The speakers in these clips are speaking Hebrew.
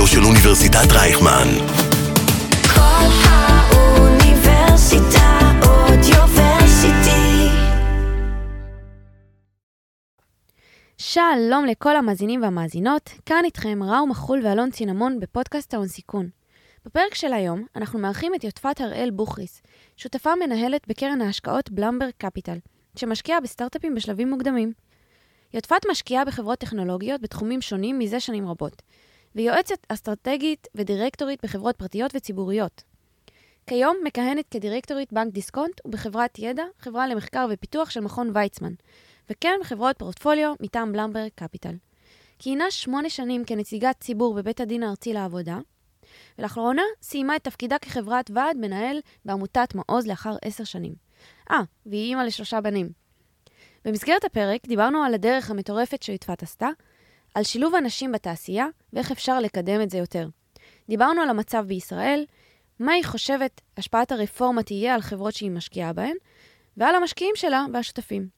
הרדיו של אוניברסיטת רייכמן. כל האוניברסיטה אודיוורסיטי. שלום לכל המאזינים והמאזינות, כאן איתכם ראו מחול ואלון צינמון בפודקאסט ההון סיכון. בפרק של היום אנחנו מארחים את יוטפת הראל בוכריס, שותפה מנהלת בקרן ההשקעות בלמברג קפיטל, שמשקיעה בסטארט-אפים בשלבים מוקדמים. יוטפת משקיעה בחברות טכנולוגיות בתחומים שונים מזה שנים רבות, ויועצת אסטרטגית ודירקטורית בחברות פרטיות וציבוריות. כיום מכהנת כדירקטורית בנק דיסקונט ובחברת ידע, חברה למחקר ופיתוח של מכון ויצמן, וכן חברות פורטפוליו מטעם בלמברג קפיטל. כיהנה שמונה שנים כנציגת ציבור בבית הדין הארצי לעבודה, ולאחרונה סיימה את תפקידה כחברת ועד מנהל בעמותת מעוז לאחר עשר שנים. אה, והיא אימא לשלושה בנים. במסגרת הפרק דיברנו על הדרך המטורפת שיוטפת עשתה, על שילוב הנשים בתעשייה ואיך אפשר לקדם את זה יותר. דיברנו על המצב בישראל, מה היא חושבת השפעת הרפורמה תהיה על חברות שהיא משקיעה בהן, ועל המשקיעים שלה והשותפים.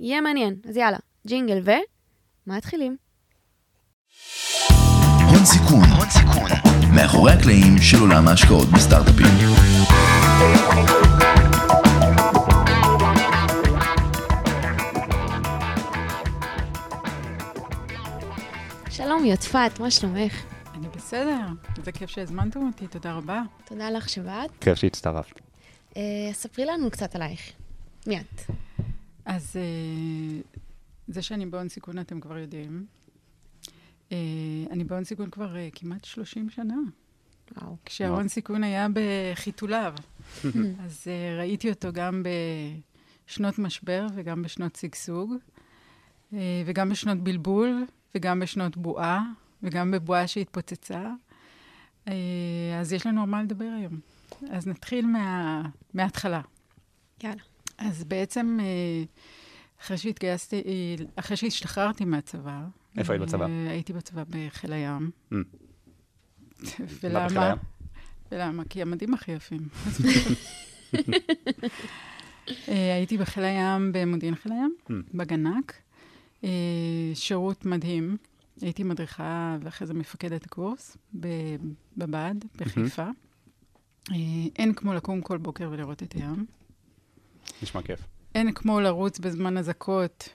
יהיה מעניין, אז יאללה, ג'ינגל ו... מתחילים. הון סיכון, הון סיכון, מאחורי הקלעים של עולם ההשקעות בסטארט-אפים. שלום יוטפת, מה שלומך? אני בסדר, זה כיף שהזמנתם אותי, תודה רבה. תודה לך שבאת. כיף שהצטרפת. אה, ספרי לנו קצת עלייך. מי את? אז אה, זה שאני בהון סיכון אתם כבר יודעים. אה, אני בהון סיכון כבר אה, כמעט 30 שנה. וואו. כשההון סיכון היה בחיתוליו. אז אה, ראיתי אותו גם בשנות משבר וגם בשנות שגשוג, וגם בשנות בלבול, וגם בשנות בועה, וגם בבועה שהתפוצצה. אה, אז יש לנו על מה לדבר היום. אז נתחיל מה, מההתחלה. יאללה. אז בעצם, אה, אחרי שהתגייסתי, אה, אחרי שהשתחררתי מהצבא, איפה היית בצבא? הייתי בצבא בחיל הים. Mm. ולמה? בחיל הים? ולמה? כי המדים הכי יפים. הייתי בחיל הים במודיעין חיל הים, Mm. בגנ"ק. אה, שירות מדהים. הייתי מדריכה ואחרי זה מפקדת הקורס ב- בבה"ד, בחיפה. אה, אין כמו לקום כל בוקר ולראות את הים. נשמע כיף. אין כמו לרוץ בזמן אזעקות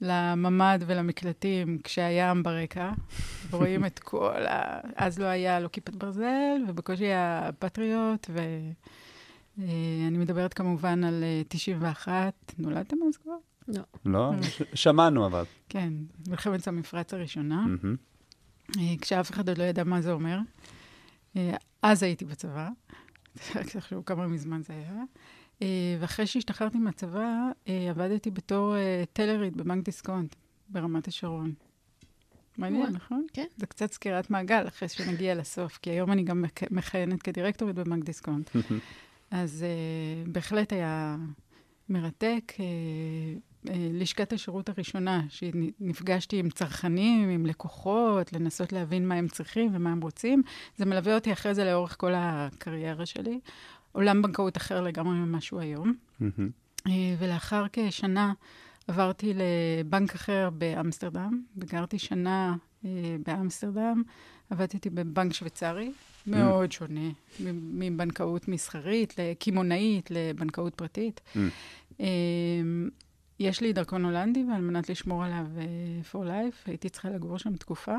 לממ"ד ולמקלטים כשהים ברקע, ורואים את כל ה... אז לא היה לא כיפת ברזל, ובקושי היה פטריוט, ואני מדברת כמובן על אה, 91. נולדתם אז כבר? לא. לא? ש- שמענו אבל. כן, מלחמת המפרץ הראשונה. אה, כשאף אחד עוד לא ידע מה זה אומר. אה, אז הייתי בצבא, רק תחשבו כמה מזמן זה היה. אה, ואחרי שהשתחררתי מהצבא, עבדתי בתור טלרית בבנק דיסקונט ברמת השרון. מעניין, נכון? כן. זה קצת סקירת מעגל אחרי שנגיע לסוף, כי היום אני גם מכ- מכהנת כדירקטורית בבנק דיסקונט. אז בהחלט היה מרתק. Uh, לשכת השירות הראשונה, שנפגשתי עם צרכנים, עם לקוחות, לנסות להבין מה הם צריכים ומה הם רוצים, זה מלווה אותי אחרי זה לאורך כל הקריירה שלי. עולם בנקאות אחר לגמרי ממה שהוא היום. אה, ולאחר כשנה עברתי לבנק אחר באמסטרדם, וגרתי שנה אה, באמסטרדם, עבדתי בבנק שוויצרי, מאוד שונה מ- מבנקאות מסחרית, לקמעונאית, לבנקאות פרטית. Mm. יש לי דרכון הולנדי, ועל מנת לשמור עליו אה, for life, הייתי צריכה לגור שם תקופה.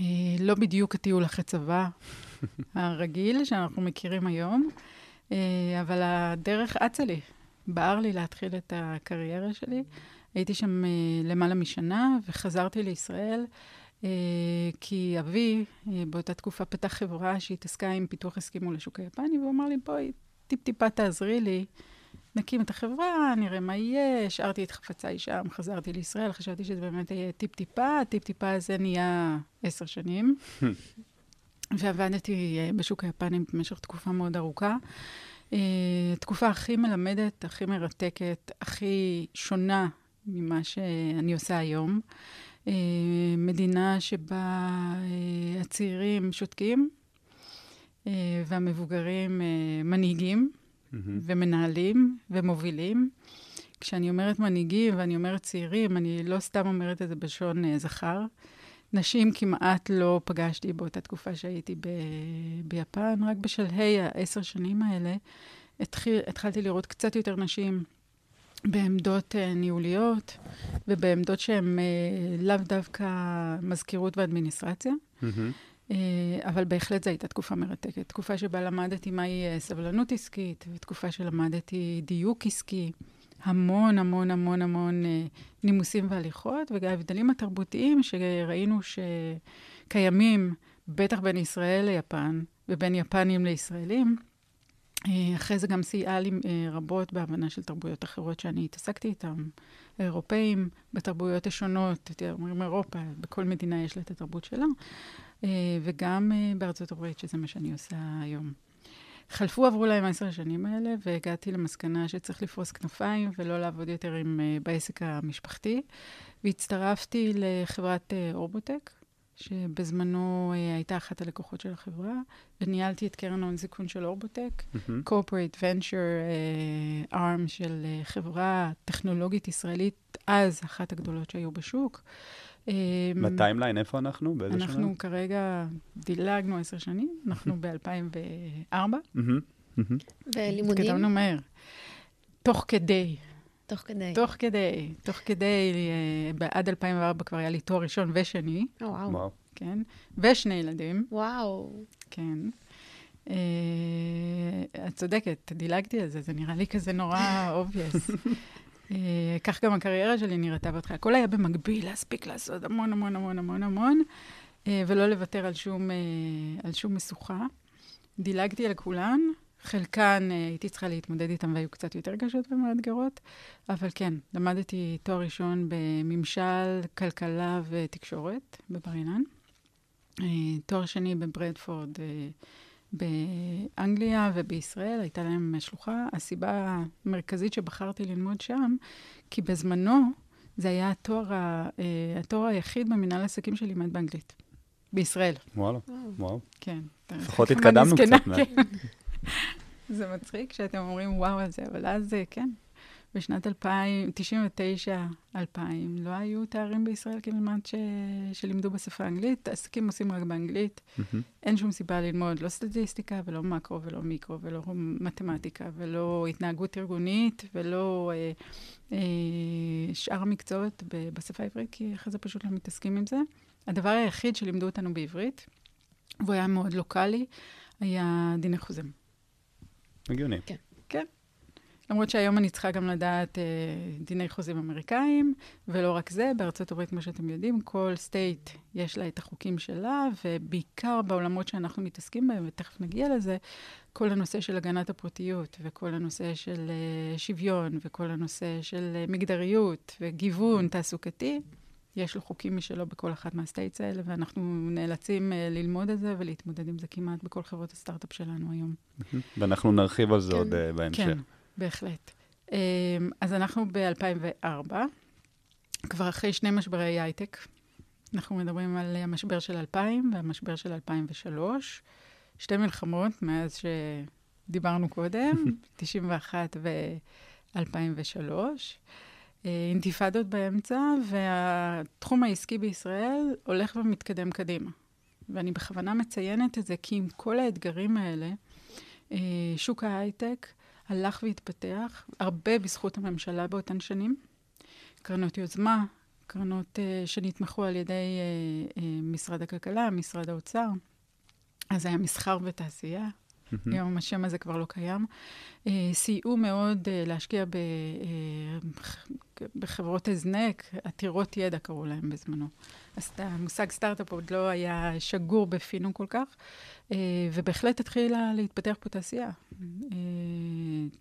אה, לא בדיוק הטיול אחרי צבא הרגיל שאנחנו מכירים היום, אה, אבל הדרך אצה לי, בער לי להתחיל את הקריירה שלי. הייתי שם אה, למעלה משנה, וחזרתי לישראל, כי אבי באותה תקופה פתח חברה שהתעסקה עם פיתוח הסכימו לשוק היפני, והוא אמר לי, בואי, טיפ-טיפה תעזרי לי. נקים את החברה, נראה מה יהיה, השארתי את חפציי שם, חזרתי לישראל, חשבתי שזה באמת יהיה טיפ-טיפה, הטיפ-טיפה הזה נהיה עשר שנים. ועבדתי אה, בשוק היפני במשך תקופה מאוד ארוכה. אה, תקופה הכי מלמדת, הכי מרתקת, הכי שונה ממה שאני עושה היום. אה, מדינה שבה הצעירים שותקים והמבוגרים מנהיגים מהמם. ומנהלים ומובילים. כשאני אומרת מנהיגים ואני אומרת צעירים, אני לא סתם אומרת את זה בלשון אה, זכר. נשים כמעט לא פגשתי באותה תקופה שהייתי ב... ביפן, רק בשלהי העשר שנים האלה התחיל, התחלתי לראות קצת יותר נשים בעמדות uh, ניהוליות ובעמדות שהן uh, לאו דווקא מזכירות ואדמיניסטרציה. מהמם. אה, אבל בהחלט זו הייתה תקופה מרתקת. תקופה שבה למדתי מהי אה, סבלנות עסקית, ותקופה שלמדתי דיוק עסקי. המון, המון, המון, המון אה, נימוסים והליכות, וגם ההבדלים התרבותיים שראינו שקיימים, בטח בין ישראל ליפן, ובין יפנים לישראלים. אה, אחרי זה גם סייעה לי אה, רבות בהבנה של תרבויות אחרות שאני התעסקתי איתן. האירופאים, בתרבויות השונות, אומרים אירופה, בכל מדינה יש לה את התרבות שלה, אה, וגם בארצות הברית, שזה מה שאני עושה היום. חלפו, עברו להם עשר השנים האלה, והגעתי למסקנה שצריך לפרוס כנפיים ולא לעבוד יותר עם, בעסק המשפחתי, והצטרפתי לחברת אורבוטק, שבזמנו אה, הייתה אחת הלקוחות של החברה, וניהלתי את קרן ההון סיכון של אורבוטק, corporate venture uh, arm של uh, חברה טכנולוגית ישראלית, אז אחת הגדולות שהיו בשוק. בטיימליין, איפה אנחנו? באיזה שנה? אנחנו כרגע דילגנו עשר שנים, אנחנו ב-2004. מהמם, מהמם. ולימודים? התקדמנו מהר. תוך כדי, תוך כדי. תוך כדי, תוך כדי, uh, עד 2004 כבר היה לי תואר ראשון ושני, או, וואו. וואו. כן? ושני ילדים. וואו. כן. Uh, את צודקת, דילגתי על זה, זה נראה לי כזה נורא obvious. uh, כך גם הקריירה שלי נראתה בהתחלה. הכל היה במקביל, להספיק לעשות המון המון המון המון המון, uh, ולא לוותר על שום, uh, על שום משוכה. דילגתי על כולן, חלקן uh, הייתי צריכה להתמודד איתן והיו קצת יותר קשות ומאתגרות, אבל כן, למדתי תואר ראשון בממשל, כלכלה ותקשורת בבר אילן. אה, תואר שני בברדפורד אה, באנגליה ובישראל, הייתה להם שלוחה. הסיבה המרכזית שבחרתי ללמוד שם, כי בזמנו זה היה התואר, ה- אה, התואר היחיד במנהל עסקים שלימד באנגלית. בישראל, וואלה, וואו. כן. לפחות התקדמנו קצת כן. זה מצחיק שאתם אומרים וואו על זה, אבל אז כן. בשנת 2000, 99, 2000, לא היו תארים בישראל כמעט ש... שלימדו בשפה האנגלית. עסקים עושים רק באנגלית. מהמם. אין שום סיבה ללמוד לא סטטיסטיקה ולא מקרו ולא מיקרו ולא מתמטיקה ולא התנהגות ארגונית ולא אה, אה, שאר המקצועות ב- בשפה העברית, כי אחרי זה פשוט לא מתעסקים עם זה. הדבר היחיד שלימדו אותנו בעברית, והוא היה מאוד לוקאלי, היה דיני חוזים. הגיוני. כן. למרות שהיום אני צריכה גם לדעת אה, דיני חוזים אמריקאים, ולא רק זה, בארצות הברית, כמו שאתם יודעים, כל סטייט יש לה את החוקים שלה, ובעיקר בעולמות שאנחנו מתעסקים בהם, ותכף נגיע לזה, כל הנושא של הגנת הפרטיות, וכל הנושא של אה, שוויון, וכל הנושא של אה, מגדריות, וגיוון תעסוקתי, יש לו חוקים משלו בכל אחת מה states האלה, ואנחנו נאלצים אה, ללמוד את זה ולהתמודד עם זה כמעט בכל חברות הסטארט-אפ שלנו היום. ואנחנו נרחיב על זה כן. עוד אה, בהמשך. כן, בהחלט. אמ, אז אנחנו ב-2004, כבר אחרי שני משברי הייטק. אנחנו מדברים על המשבר של 2000 והמשבר של 2003. שתי מלחמות מאז שדיברנו קודם, 91 ו-2003. אינתיפאדות באמצע, והתחום העסקי בישראל הולך ומתקדם קדימה. ואני בכוונה מציינת את זה, כי עם כל האתגרים האלה, אה, שוק ההייטק הלך והתפתח, הרבה בזכות הממשלה באותן שנים. קרנות יוזמה, קרנות uh, שנתמכו על ידי uh, uh, משרד הכלכלה, משרד האוצר. אז היה מסחר ותעשייה, היום השם הזה כבר לא קיים. אה, סייעו מאוד אה, להשקיע ב, אה, בחברות הזנק, עתירות ידע קראו להם בזמנו. אז המושג סטארט-אפ עוד לא היה שגור בפינו כל כך, אה, ובהחלט התחילה להתפתח פה תעשייה.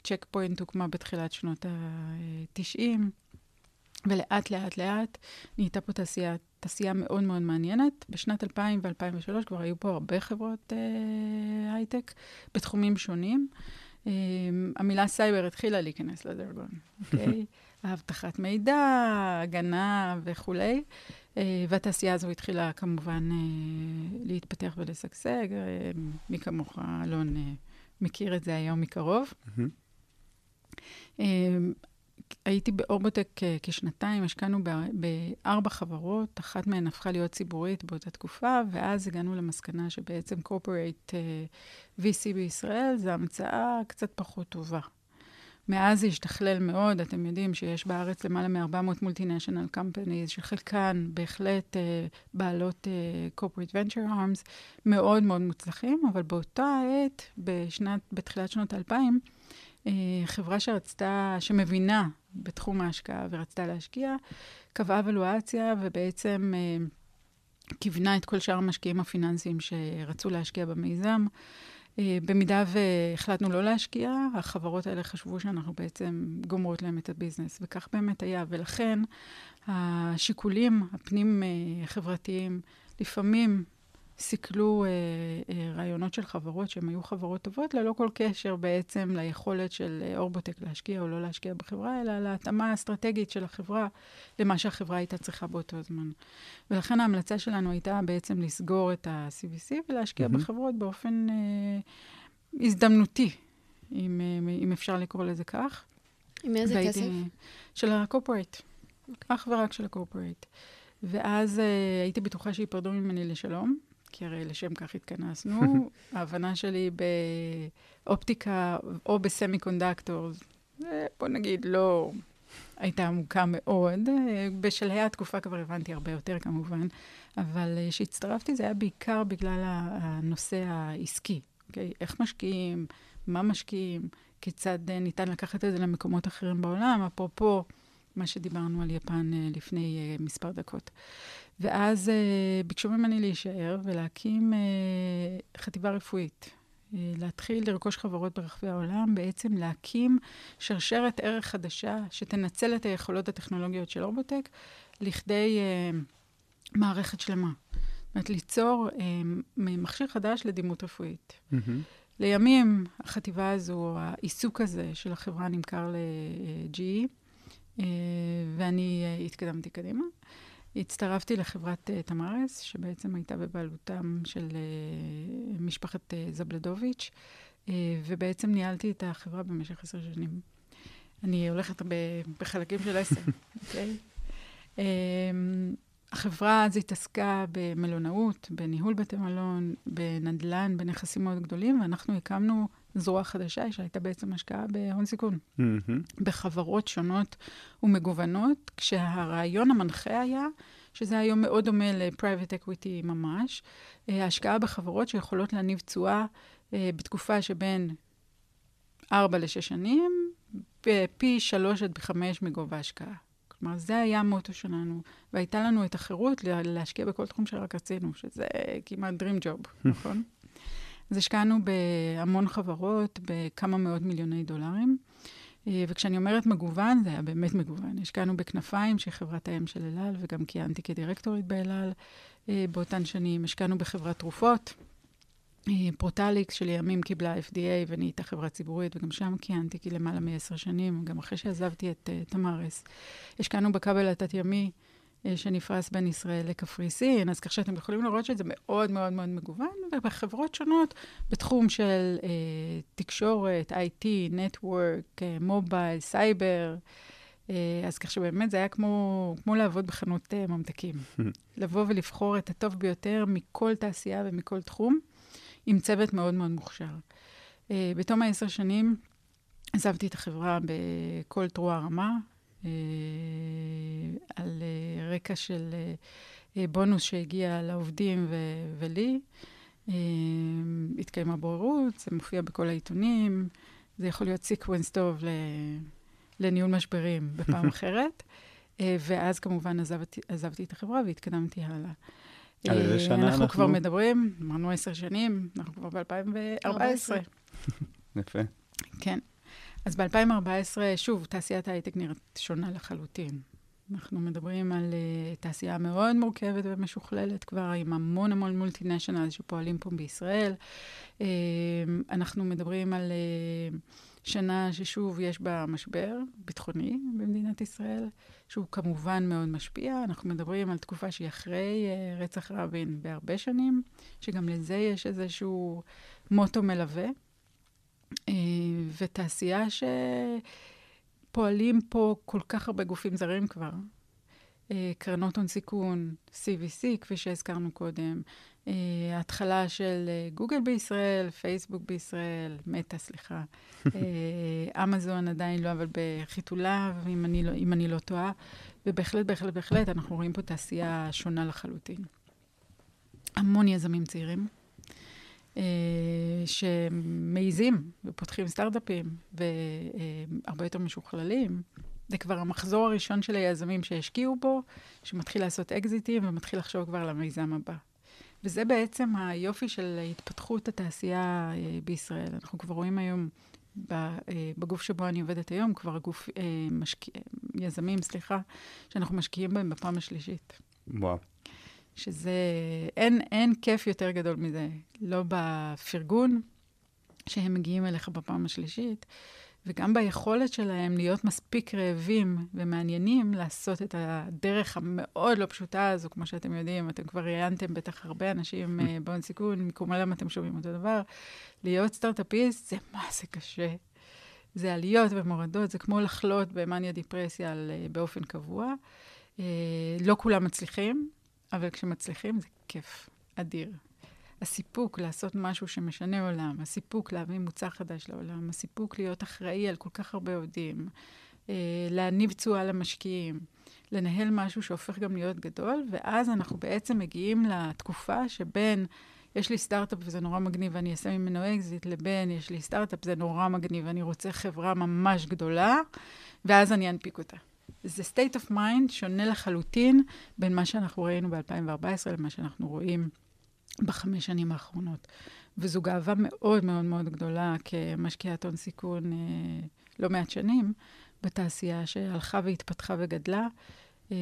צ'ק פוינט הוקמה בתחילת שנות ה-90, ולאט לאט לאט נהייתה פה תעשייה, תעשייה מאוד מאוד מעניינת. בשנת 2000 ו-2003 כבר היו פה הרבה חברות אה, הייטק בתחומים שונים. אה, המילה סייבר התחילה להיכנס לדרגון, אוקיי? האבטחת מידע, הגנה וכולי. אה, והתעשייה הזו התחילה כמובן אה, להתפתח ולשגשג. אה, מי כמוך, אלון, מכיר את זה היום מקרוב. הייתי באורבוטק אה, כשנתיים, השקענו בארבע חברות, אחת מהן הפכה להיות ציבורית באותה תקופה, ואז הגענו למסקנה שבעצם corporate אה, VC בישראל זה המצאה קצת פחות טובה. מאז זה השתכלל מאוד, אתם יודעים שיש בארץ למעלה מ-400 מולטינשיונל קמפניז, שחלקן בהחלט uh, בעלות uh, corporate venture arms מאוד מאוד מוצלחים, אבל באותה עת, בשנת, בתחילת שנות האלפיים, uh, חברה שרצתה, שמבינה בתחום ההשקעה ורצתה להשקיע, קבעה ולואציה ובעצם uh, כיוונה את כל שאר המשקיעים הפיננסיים שרצו להשקיע במיזם. אה, במידה והחלטנו לא להשקיע, החברות האלה חשבו שאנחנו בעצם גומרות להם את הביזנס, וכך באמת היה. ולכן השיקולים הפנים-חברתיים לפעמים סיכלו אה, אה, רעיונות של חברות שהן היו חברות טובות, ללא כל קשר בעצם ליכולת של אה, אורבוטק להשקיע או לא להשקיע בחברה, אלא להתאמה האסטרטגית של החברה למה שהחברה הייתה צריכה באותו זמן. ולכן ההמלצה שלנו הייתה בעצם לסגור את ה-CVC ולהשקיע mm-hmm. בחברות באופן אה, הזדמנותי, אם, אה, אם אפשר לקרוא לזה כך. עם איזה והייתי- כסף? של ה corporate. אך ורק של ה corporate. ואז אה, הייתי בטוחה שייפרדו ממני לשלום, כי הרי לשם כך התכנסנו. ההבנה שלי באופטיקה או ב semiconductors, בוא נגיד, לא הייתה עמוקה מאוד. בשלהי התקופה כבר הבנתי הרבה יותר כמובן, אבל כשהצטרפתי זה היה בעיקר בגלל הנושא העסקי, אוקיי? איך משקיעים, מה משקיעים, כיצד ניתן לקחת את זה למקומות אחרים בעולם, אפרופו מה שדיברנו על יפן אה, לפני אה, מספר דקות. ואז אה, ביקשו ממני להישאר ולהקים אה, חטיבה רפואית. אה, להתחיל לרכוש חברות ברחבי העולם, בעצם להקים שרשרת ערך חדשה שתנצל את היכולות הטכנולוגיות של אורבוטק לכדי אה, מערכת שלמה. זאת אומרת, ליצור אה, מכשיר חדש לדימות רפואית. מהמם. לימים החטיבה הזו, העיסוק הזה של החברה נמכר ל-GE, אה, ואני אה, התקדמתי קדימה. הצטרפתי לחברת אה, תמרס, שבעצם הייתה בבעלותם של אה, משפחת אה, זבלדוביץ', ובעצם ניהלתי את החברה במשך עשר שנים. אני הולכת בחלקים של עשר, אוקיי? אה, החברה אז התעסקה במלונאות, בניהול בתי מלון, בנדל"ן, בנכסים מאוד גדולים, ואנחנו הקמנו זרוע חדשה שהייתה בעצם השקעה בהון סיכון. מהמם. בחברות שונות ומגוונות, כשהרעיון המנחה היה, שזה היום מאוד דומה ל-private equity ממש, אה, השקעה בחברות שיכולות להניב תשואה אה, בתקופה שבין 4 ל-6 שנים, בפי 3 עד 5 מגובה ההשקעה. כלומר, זה היה המוטו שלנו, והייתה לנו את החירות לה- להשקיע בכל תחום שרק רצינו, שזה כמעט dream job, נכון? אז השקענו בהמון חברות, בכמה מאות מיליוני דולרים. אה, וכשאני אומרת מגוון, זה היה באמת מגוון. השקענו בכנפיים, שהיא חברת האם של אל על, וגם כיהנתי כדירקטורית באל על אה, באותן שנים. השקענו בחברת תרופות. אה, פרוטליקס שלימים קיבלה FDA ונהייתה חברה ציבורית, וגם שם כיהנתי כלמעלה מעשר שנים, גם אחרי שעזבתי את אה, תמרס. השקענו בכבל התת-ימי שנפרס בין ישראל לקפריסין, אז כך שאתם יכולים לראות שזה מאוד מאוד מאוד מגוון, ובחברות שונות, בתחום של אה, תקשורת, IT, network, אה, mobile, סייבר, אה, אז כך שבאמת זה היה כמו, כמו לעבוד בחנות אה, ממתקים. לבוא ולבחור את הטוב ביותר מכל תעשייה ומכל תחום, עם צוות מאוד מאוד מוכשר. אה, בתום העשר שנים עזבתי את החברה בכל תרועה רמה, אה, על אה, רקע של אה, אה, בונוס שהגיע לעובדים ו- ולי. אה, התקיימה בוררות, זה מופיע בכל העיתונים, זה יכול להיות sequence טוב ל- לניהול משברים בפעם אחרת. אה, ואז כמובן עזבתי, עזבתי את החברה והתקדמתי הלאה. על איזה אה, שנה אנחנו אנחנו? כבר מדברים, אמרנו עשר שנים, אנחנו כבר ב-2014. 14. יפה. כן. אז ב-2014, שוב, תעשיית ההייטק נראית שונה לחלוטין. אנחנו מדברים על uh, תעשייה מאוד מורכבת ומשוכללת כבר, עם המון המון מולטינשיונל שפועלים פה בישראל. Uh, אנחנו מדברים על uh, שנה ששוב יש בה משבר ביטחוני במדינת ישראל, שהוא כמובן מאוד משפיע. אנחנו מדברים על תקופה שהיא אחרי uh, רצח רבין בהרבה שנים, שגם לזה יש איזשהו מוטו מלווה. אה, ותעשייה פועלים פה כל כך הרבה גופים זרים כבר. אה, קרנות הון סיכון, CVC, כפי שהזכרנו קודם, אה, ההתחלה של גוגל בישראל, פייסבוק בישראל, מטא, סליחה, אמזון עדיין לא, אבל בחיתוליו, אם אני לא, אם אני לא טועה, ובהחלט, בהחלט, בהחלט, אנחנו רואים פה תעשייה שונה לחלוטין. המון יזמים צעירים. אה, שמעיזים ופותחים סטארט-אפים והרבה יותר משוכללים. זה כבר המחזור הראשון של היזמים שהשקיעו בו, שמתחיל לעשות אקזיטים ומתחיל לחשוב כבר על המיזם הבא. וזה בעצם היופי של התפתחות התעשייה אה, בישראל. אנחנו כבר רואים היום, אה, בגוף שבו אני עובדת היום, כבר גוף, משק... יזמים, סליחה, שאנחנו משקיעים בהם בפעם השלישית. וואו. שזה, אין, אין כיף יותר גדול מזה. לא בפרגון שהם מגיעים אליך בפעם השלישית, וגם ביכולת שלהם להיות מספיק רעבים ומעניינים לעשות את הדרך המאוד לא פשוטה הזו, כמו שאתם יודעים, אתם כבר ראיינתם בטח הרבה אנשים uh, בהון סיכון, מקומלם אתם שומעים אותו דבר. להיות סטארט-אפיסט זה מה זה קשה. זה עליות ומורדות, זה כמו לחלות במאניה דיפרסיה על, uh, באופן קבוע. Uh, לא כולם מצליחים, אבל כשמצליחים זה כיף אדיר. הסיפוק לעשות משהו שמשנה עולם, הסיפוק להביא מוצר חדש לעולם, הסיפוק להיות אחראי על כל כך הרבה עובדים, אה, להניב תשואה למשקיעים, לנהל משהו שהופך גם להיות גדול, ואז אנחנו בעצם מגיעים לתקופה שבין יש לי סטארט-אפ וזה נורא מגניב ואני אעשה ממנו אקזיט, לבין יש לי סטארט-אפ, זה נורא מגניב ואני רוצה חברה ממש גדולה, ואז אני אנפיק אותה. זה state of mind שונה לחלוטין בין מה שאנחנו ראינו ב-2014 למה שאנחנו רואים בחמש שנים האחרונות. וזו גאווה מאוד מאוד מאוד גדולה כמשקיעת הון סיכון אה, לא מעט שנים בתעשייה שהלכה והתפתחה וגדלה. אה,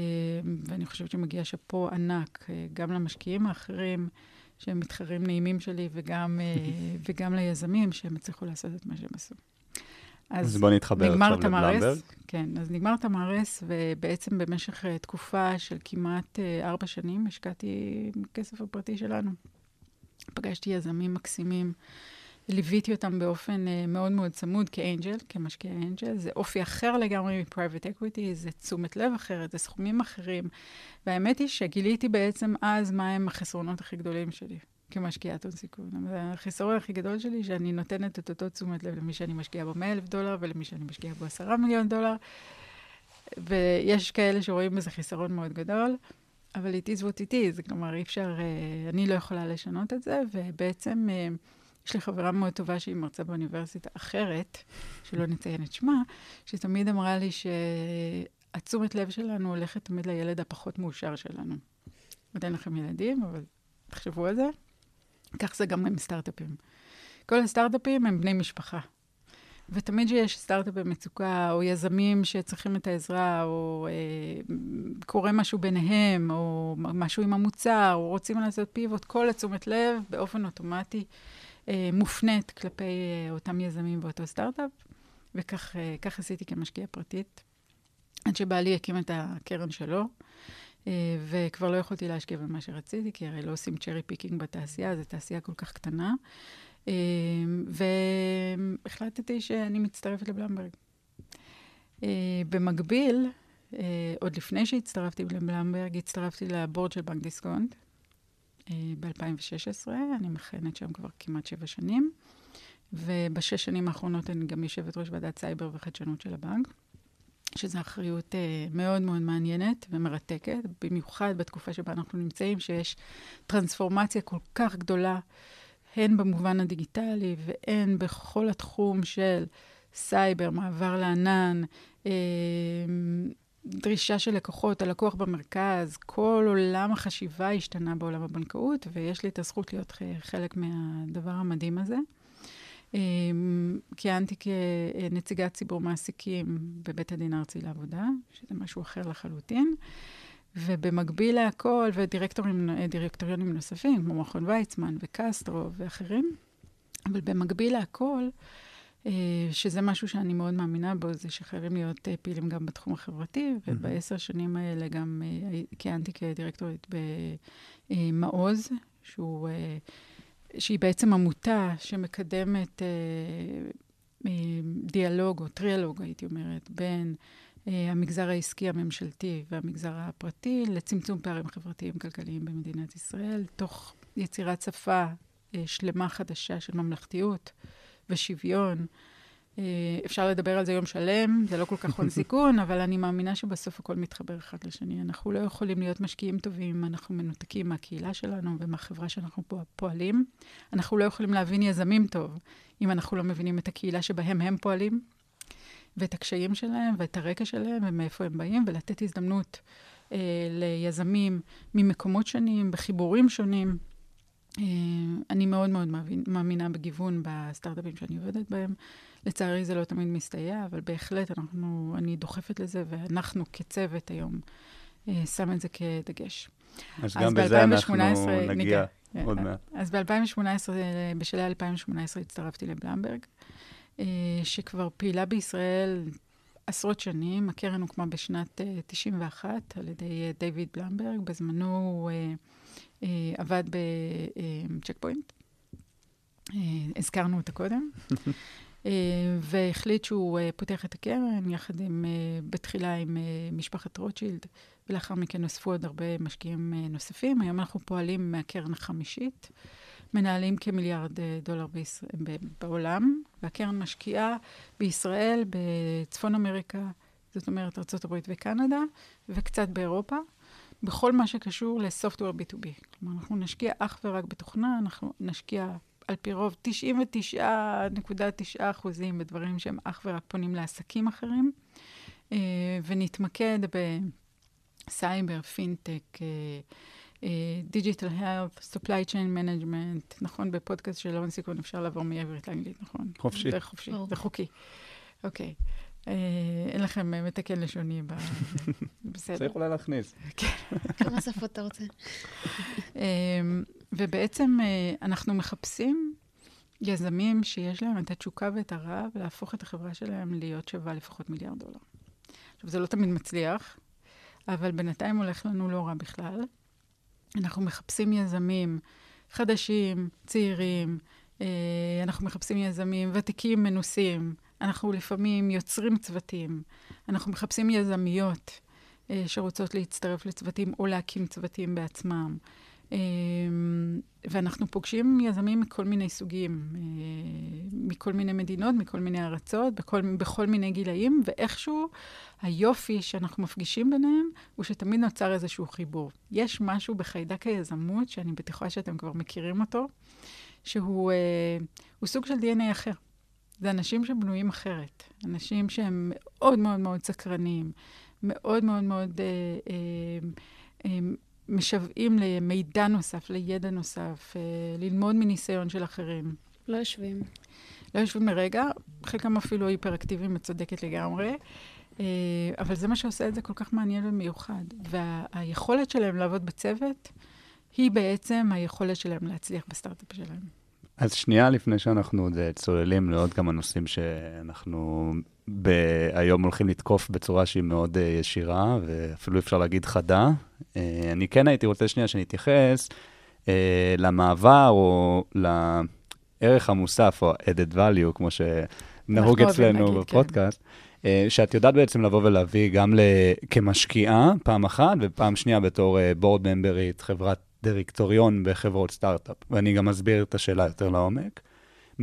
ואני חושבת שמגיע שאפו ענק אה, גם למשקיעים האחרים, שהם מתחרים נעימים שלי, וגם, אה, וגם ליזמים שהם הצליחו לעשות את מה שהם עשו. אז בוא נתחבר עכשיו לבלומברג. כן, אז נגמר תמרס, ובעצם במשך uh, תקופה של כמעט אה, ארבע שנים השקעתי כסף הפרטי שלנו. פגשתי יזמים מקסימים, ליוויתי אותם באופן אה, מאוד מאוד צמוד כ angel, כמשקיע angel. זה אופי אחר לגמרי מ private equity, זה תשומת לב אחרת, זה סכומים אחרים. והאמת היא שגיליתי בעצם אז מהם החסרונות הכי גדולים שלי. כמשקיעת הון סיכון. החיסרון הכי גדול שלי, שאני נותנת את אותו תשומת לב למי שאני משקיעה בו 100 אלף דולר ולמי שאני משקיעה בו 10 מיליון דולר. ויש כאלה שרואים בזה חיסרון מאוד גדול, אבל it is what it is, כלומר, אי אפשר, אה, אני לא יכולה לשנות את זה, ובעצם אה, יש לי חברה מאוד טובה שהיא מרצה באוניברסיטה אחרת, שלא נציין את שמה, שתמיד אמרה לי שהתשומת לב שלנו הולכת תמיד לילד הפחות מאושר שלנו. עוד אין לכם ילדים, אבל תחשבו על זה. כך זה גם עם סטארט-אפים. כל הסטארט-אפים הם בני משפחה. ותמיד שיש סטארט-אפ במצוקה, או יזמים שצריכים את העזרה, או אה, קורה משהו ביניהם, או משהו עם המוצר, או רוצים לעשות פיבוט, כל התשומת לב באופן אוטומטי אה, מופנית כלפי אה, אותם יזמים באותו סטארט-אפ, וכך אה, עשיתי כמשקיעה פרטית, עד שבעלי הקים את הקרן שלו. אה, וכבר לא יכולתי להשקיע במה שרציתי, כי הרי לא עושים cherry picking בתעשייה, זו תעשייה כל כך קטנה. אה, והחלטתי שאני מצטרפת לבלומברג. אה, במקביל, עוד לפני שהצטרפתי לבלומברג, הצטרפתי ל board של בנק דיסקונט ב-2016. אני מכהנת שם כבר כמעט שבע שנים, ובשש שנים האחרונות אני גם יושבת ראש ועדת סייבר וחדשנות של הבנק. שזו אחריות אה, מאוד מאוד מעניינת ומרתקת, במיוחד בתקופה שבה אנחנו נמצאים, שיש טרנספורמציה כל כך גדולה, הן במובן הדיגיטלי והן בכל התחום של סייבר, מעבר לענן, אה, דרישה של לקוחות, הלקוח במרכז, כל עולם החשיבה השתנה בעולם הבנקאות, ויש לי את הזכות להיות חלק מהדבר המדהים הזה. אמ, כיהנתי כנציגת ציבור מעסיקים בבית הדין הארצי לעבודה, שזה משהו אחר לחלוטין. ובמקביל להכל, ודירקטוריונים נוספים, כמו מכון ויצמן וקסטרו ואחרים, אבל במקביל להכל, אה, שזה משהו שאני מאוד מאמינה בו, זה שחייבים להיות אה, פעילים גם בתחום החברתי, ובעשר שנים האלה גם אה, כיהנתי כדירקטורית במעוז, שהוא... שהיא בעצם עמותה שמקדמת אה, דיאלוג או טריאלוג, הייתי אומרת, בין המגזר העסקי הממשלתי והמגזר הפרטי לצמצום פערים חברתיים-כלכליים במדינת ישראל, תוך יצירת שפה שלמה חדשה של ממלכתיות ושוויון. אה, אפשר לדבר על זה יום שלם, זה לא כל כך הון סיכון, אבל אני מאמינה שבסוף הכל מתחבר אחד לשני. אנחנו לא יכולים להיות משקיעים טובים, אנחנו מנותקים מהקהילה שלנו ומהחברה שאנחנו פועלים. אנחנו לא יכולים להבין יזמים טוב, אם אנחנו לא מבינים את הקהילה שבהם הם פועלים, ואת הקשיים שלהם, ואת הרקע שלהם, ומאיפה הם באים, ולתת הזדמנות אה, ליזמים ממקומות שונים, בחיבורים שונים. אה, אני מאוד מאוד מאמינה בגיוון בסטארט-אפים שאני עובדת בהם. לצערי זה לא תמיד מסתייע, אבל בהחלט אנחנו, אני דוחפת לזה, ואנחנו כצוות היום אה, שם את זה כדגש. אז, אז גם בזה אנחנו נגיע ניגע. עוד מעט. אז ב-2018, בשלהי 2018 הצטרפתי לבלמברג, אה, שכבר פעילה בישראל עשרות שנים. הקרן הוקמה בשנת 91 על ידי דיוויד בלמברג. בזמנו הוא עבד בצ'ק פוינט. הזכרנו אותה קודם. אה, והחליט שהוא אה, פותח את הקרן, יחד עם, אה, בתחילה עם משפחת רוטשילד, ולאחר מכן נוספו עוד הרבה משקיעים נוספים. היום אנחנו פועלים מהקרן החמישית, מנהלים כמיליארד דולר בישראל, בעולם, והקרן משקיעה בישראל, בצפון אמריקה, זאת אומרת ארה"ב וקנדה, וקצת באירופה. בכל מה שקשור לסופטוור B2B. כלומר, אנחנו נשקיע אך ורק בתוכנה, אנחנו נשקיע על פי רוב 99.9 אחוזים בדברים שהם אך ורק פונים לעסקים אחרים, אה, ונתמקד בסייבר, פינטק, digital health, supply chain management, נכון? בפודקאסט של הון סיכון אפשר לעבור מעברית לאנגלית, נכון? חופשי. זה חופשי, זה חוקי. אוקיי. אה, אין לכם מתקן לשוני ב... בסדר. צריך אולי להכניס. כן. כמה שפות אתה רוצה? ובעצם אה, אנחנו מחפשים יזמים שיש להם את התשוקה ואת הרעב להפוך את החברה שלהם להיות שווה לפחות מיליארד דולר. עכשיו, זה לא תמיד מצליח, אבל בינתיים הולך לנו לא רע בכלל. אנחנו מחפשים יזמים חדשים, צעירים, אה, אנחנו מחפשים יזמים ותיקים, מנוסים, אנחנו לפעמים יוצרים צוותים, אנחנו מחפשים יזמיות אה, שרוצות להצטרף לצוותים או להקים צוותים בעצמם. אמ, ואנחנו פוגשים יזמים מכל מיני סוגים, אה, מכל מיני מדינות, מכל מיני ארצות, בכל, בכל מיני גילאים, ואיכשהו היופי שאנחנו מפגישים ביניהם הוא שתמיד נוצר איזשהו חיבור. יש משהו בחיידק היזמות, שאני בטוחה שאתם כבר מכירים אותו, שהוא אה, סוג של DNA אחר. זה אנשים שבנויים אחרת, אנשים שהם מאוד מאוד מאוד סקרנים, מאוד מאוד מאוד... אה, אה, אה, משוועים למידע נוסף, לידע נוסף, אה, ללמוד מניסיון של אחרים. לא יושבים. לא יושבים לרגע, חלקם אפילו היפראקטיביים, את צודקת לגמרי. אה, אבל זה מה שעושה את זה כל כך מעניין ומיוחד. והיכולת שלהם לעבוד בצוות, היא בעצם היכולת שלהם להצליח בסטארט-אפ שלהם. אז שנייה לפני שאנחנו עוד אה, צוללים לעוד כמה נושאים שאנחנו ב- היום הולכים לתקוף בצורה שהיא מאוד uh, ישירה, ואפילו אפשר להגיד חדה. Uh, אני כן הייתי רוצה שנייה שנתייחס uh, למעבר או לערך המוסף, או added value, כמו שנהוג אצלנו כן. בפודקאסט. כן. שאת יודעת בעצם לבוא ולהביא גם כמשקיעה, פעם אחת, ופעם שנייה בתור בורד ממברית, חברת דירקטוריון בחברות סטארט-אפ, ואני גם אסביר את השאלה יותר לעומק.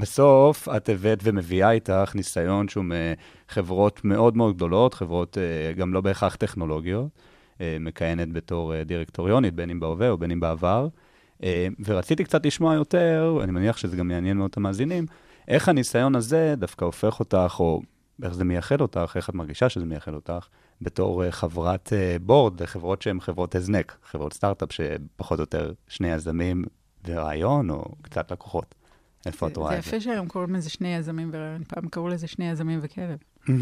בסוף את הבאת ומביאה איתך ניסיון שהוא מחברות מאוד מאוד גדולות, חברות אה, גם לא בהכרח טכנולוגיות, אה, מכהנת בתור אה, דירקטוריונית, בין אם בהווה או בין אם בעבר. ורציתי קצת לשמוע יותר, אני מניח שזה גם יעניין מאוד את המאזינים, איך הניסיון הזה דווקא הופך אותך, או איך זה מייחד אותך, איך את מרגישה שזה מייחד אותך, בתור חברת בורד לחברות שהן חברות הזנק, חברות סטארט-אפ שפחות או יותר שני יזמים ורעיון, או קצת לקוחות. איפה את רואה את זה? זה יפה שהיום קוראים לזה שני יזמים ורעיון, פעם קראו לזה שני יזמים וכלב.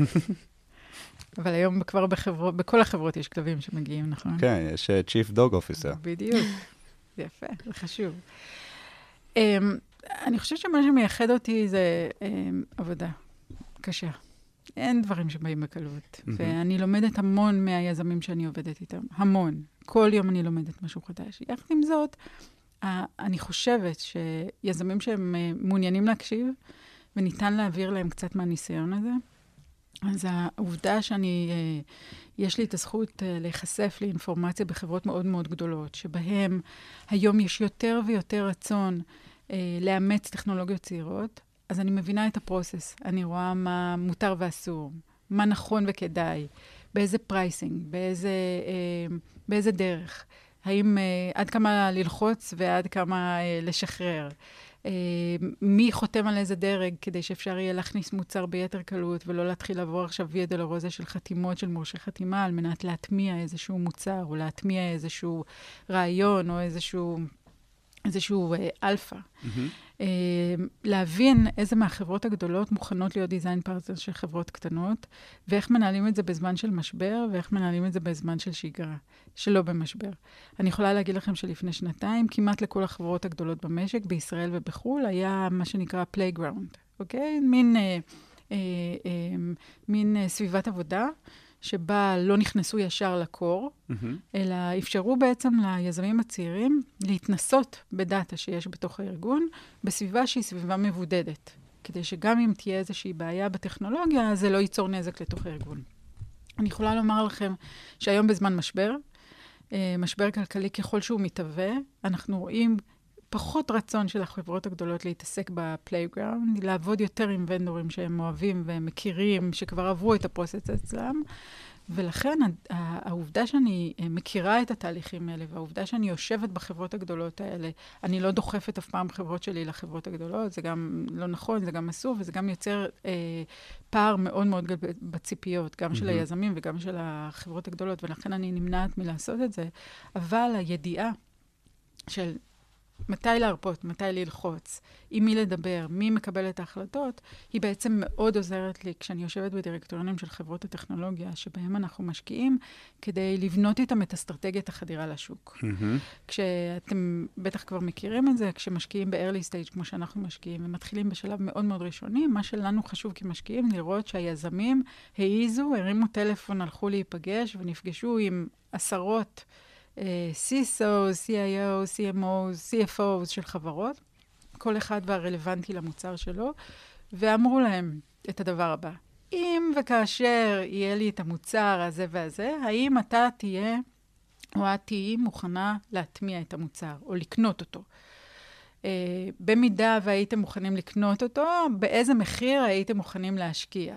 אבל היום כבר בחברות, בכל החברות יש כלבים שמגיעים, נכון? כן, יש uh, Chief Dog Officer. בדיוק. זה יפה, זה חשוב. Um, אני חושבת שמה שמייחד אותי זה um, עבודה קשה. אין דברים שבאים בקלות. Mm-hmm. ואני לומדת המון מהיזמים שאני עובדת איתם, המון. כל יום אני לומדת משהו חדש. יחד עם זאת, אני חושבת שיזמים שהם אה, מעוניינים להקשיב, וניתן להעביר להם קצת מהניסיון הזה. אז העובדה שאני, אה, יש לי את הזכות אה, להיחשף לאינפורמציה בחברות מאוד מאוד גדולות, שבהן היום יש יותר ויותר רצון לאמץ טכנולוגיות צעירות, אז אני מבינה את ה process. אני רואה מה מותר ואסור, מה נכון וכדאי, באיזה pricing, באיזה, באיזה דרך. האם עד כמה ללחוץ ועד כמה לשחרר. אה, מי חותם על איזה דרג, כדי שאפשר יהיה להכניס מוצר ביתר קלות, ולא להתחיל לעבור עכשיו ויה דולורוזה של חתימות של מורשי חתימה, על מנת להטמיע איזשהו מוצר, או להטמיע איזשהו רעיון, או איזשהו, איזשהו אה, אלפא. Mm-hmm. להבין איזה מהחברות הגדולות מוכנות להיות design partner של חברות קטנות, ואיך מנהלים את זה בזמן של משבר, ואיך מנהלים את זה בזמן של שגרה, שלא במשבר. אני יכולה להגיד לכם שלפני שנתיים, כמעט לכל החברות הגדולות במשק, בישראל ובחו"ל, היה מה שנקרא playground, אוקיי? מין, אה, אה, אה, מין אה, סביבת עבודה. שבה לא נכנסו ישר ל core, mm-hmm. אלא אפשרו בעצם ליזמים הצעירים להתנסות בדאטה שיש בתוך הארגון, בסביבה שהיא סביבה מבודדת, כדי שגם אם תהיה איזושהי בעיה בטכנולוגיה, זה לא ייצור נזק לתוך הארגון. אני יכולה לומר לכם שהיום בזמן משבר, אה, משבר כלכלי ככל שהוא מתהווה, אנחנו רואים פחות רצון של החברות הגדולות להתעסק ב playground, לעבוד יותר עם ונדורים שהם אוהבים והם מכירים, שכבר עברו את ה process אצלם. ולכן העובדה שאני מכירה את התהליכים האלה, והעובדה שאני יושבת בחברות הגדולות האלה, אני לא דוחפת אף פעם חברות שלי לחברות הגדולות, זה גם לא נכון, זה גם אסור, וזה גם יוצר אה, פער מאוד מאוד גדול בציפיות, גם mm-hmm. של היזמים וגם של החברות הגדולות, ולכן אני נמנעת מלעשות את זה. אבל הידיעה של מתי להרפות, מתי ללחוץ, עם מי לדבר, מי מקבל את ההחלטות, היא בעצם מאוד עוזרת לי כשאני יושבת בדירקטוריונים של חברות הטכנולוגיה, שבהם אנחנו משקיעים, כדי לבנות איתם את אסטרטגיית החדירה לשוק. Mm-hmm. כשאתם בטח כבר מכירים את זה, כשמשקיעים ב-early stage, כמו שאנחנו משקיעים, ומתחילים בשלב מאוד מאוד ראשוני, מה שלנו חשוב כמשקיעים, לראות שהיזמים העיזו, הרימו טלפון, הלכו להיפגש ונפגשו עם עשרות CISO, CIO, CMO, CFO של חברות, כל אחד והרלוונטי למוצר שלו, ואמרו להם את הדבר הבא: אם וכאשר יהיה לי את המוצר הזה והזה, האם אתה תהיה או את תהיי מוכנה להטמיע את המוצר או לקנות אותו? Uh, במידה והייתם מוכנים לקנות אותו, באיזה מחיר הייתם מוכנים להשקיע?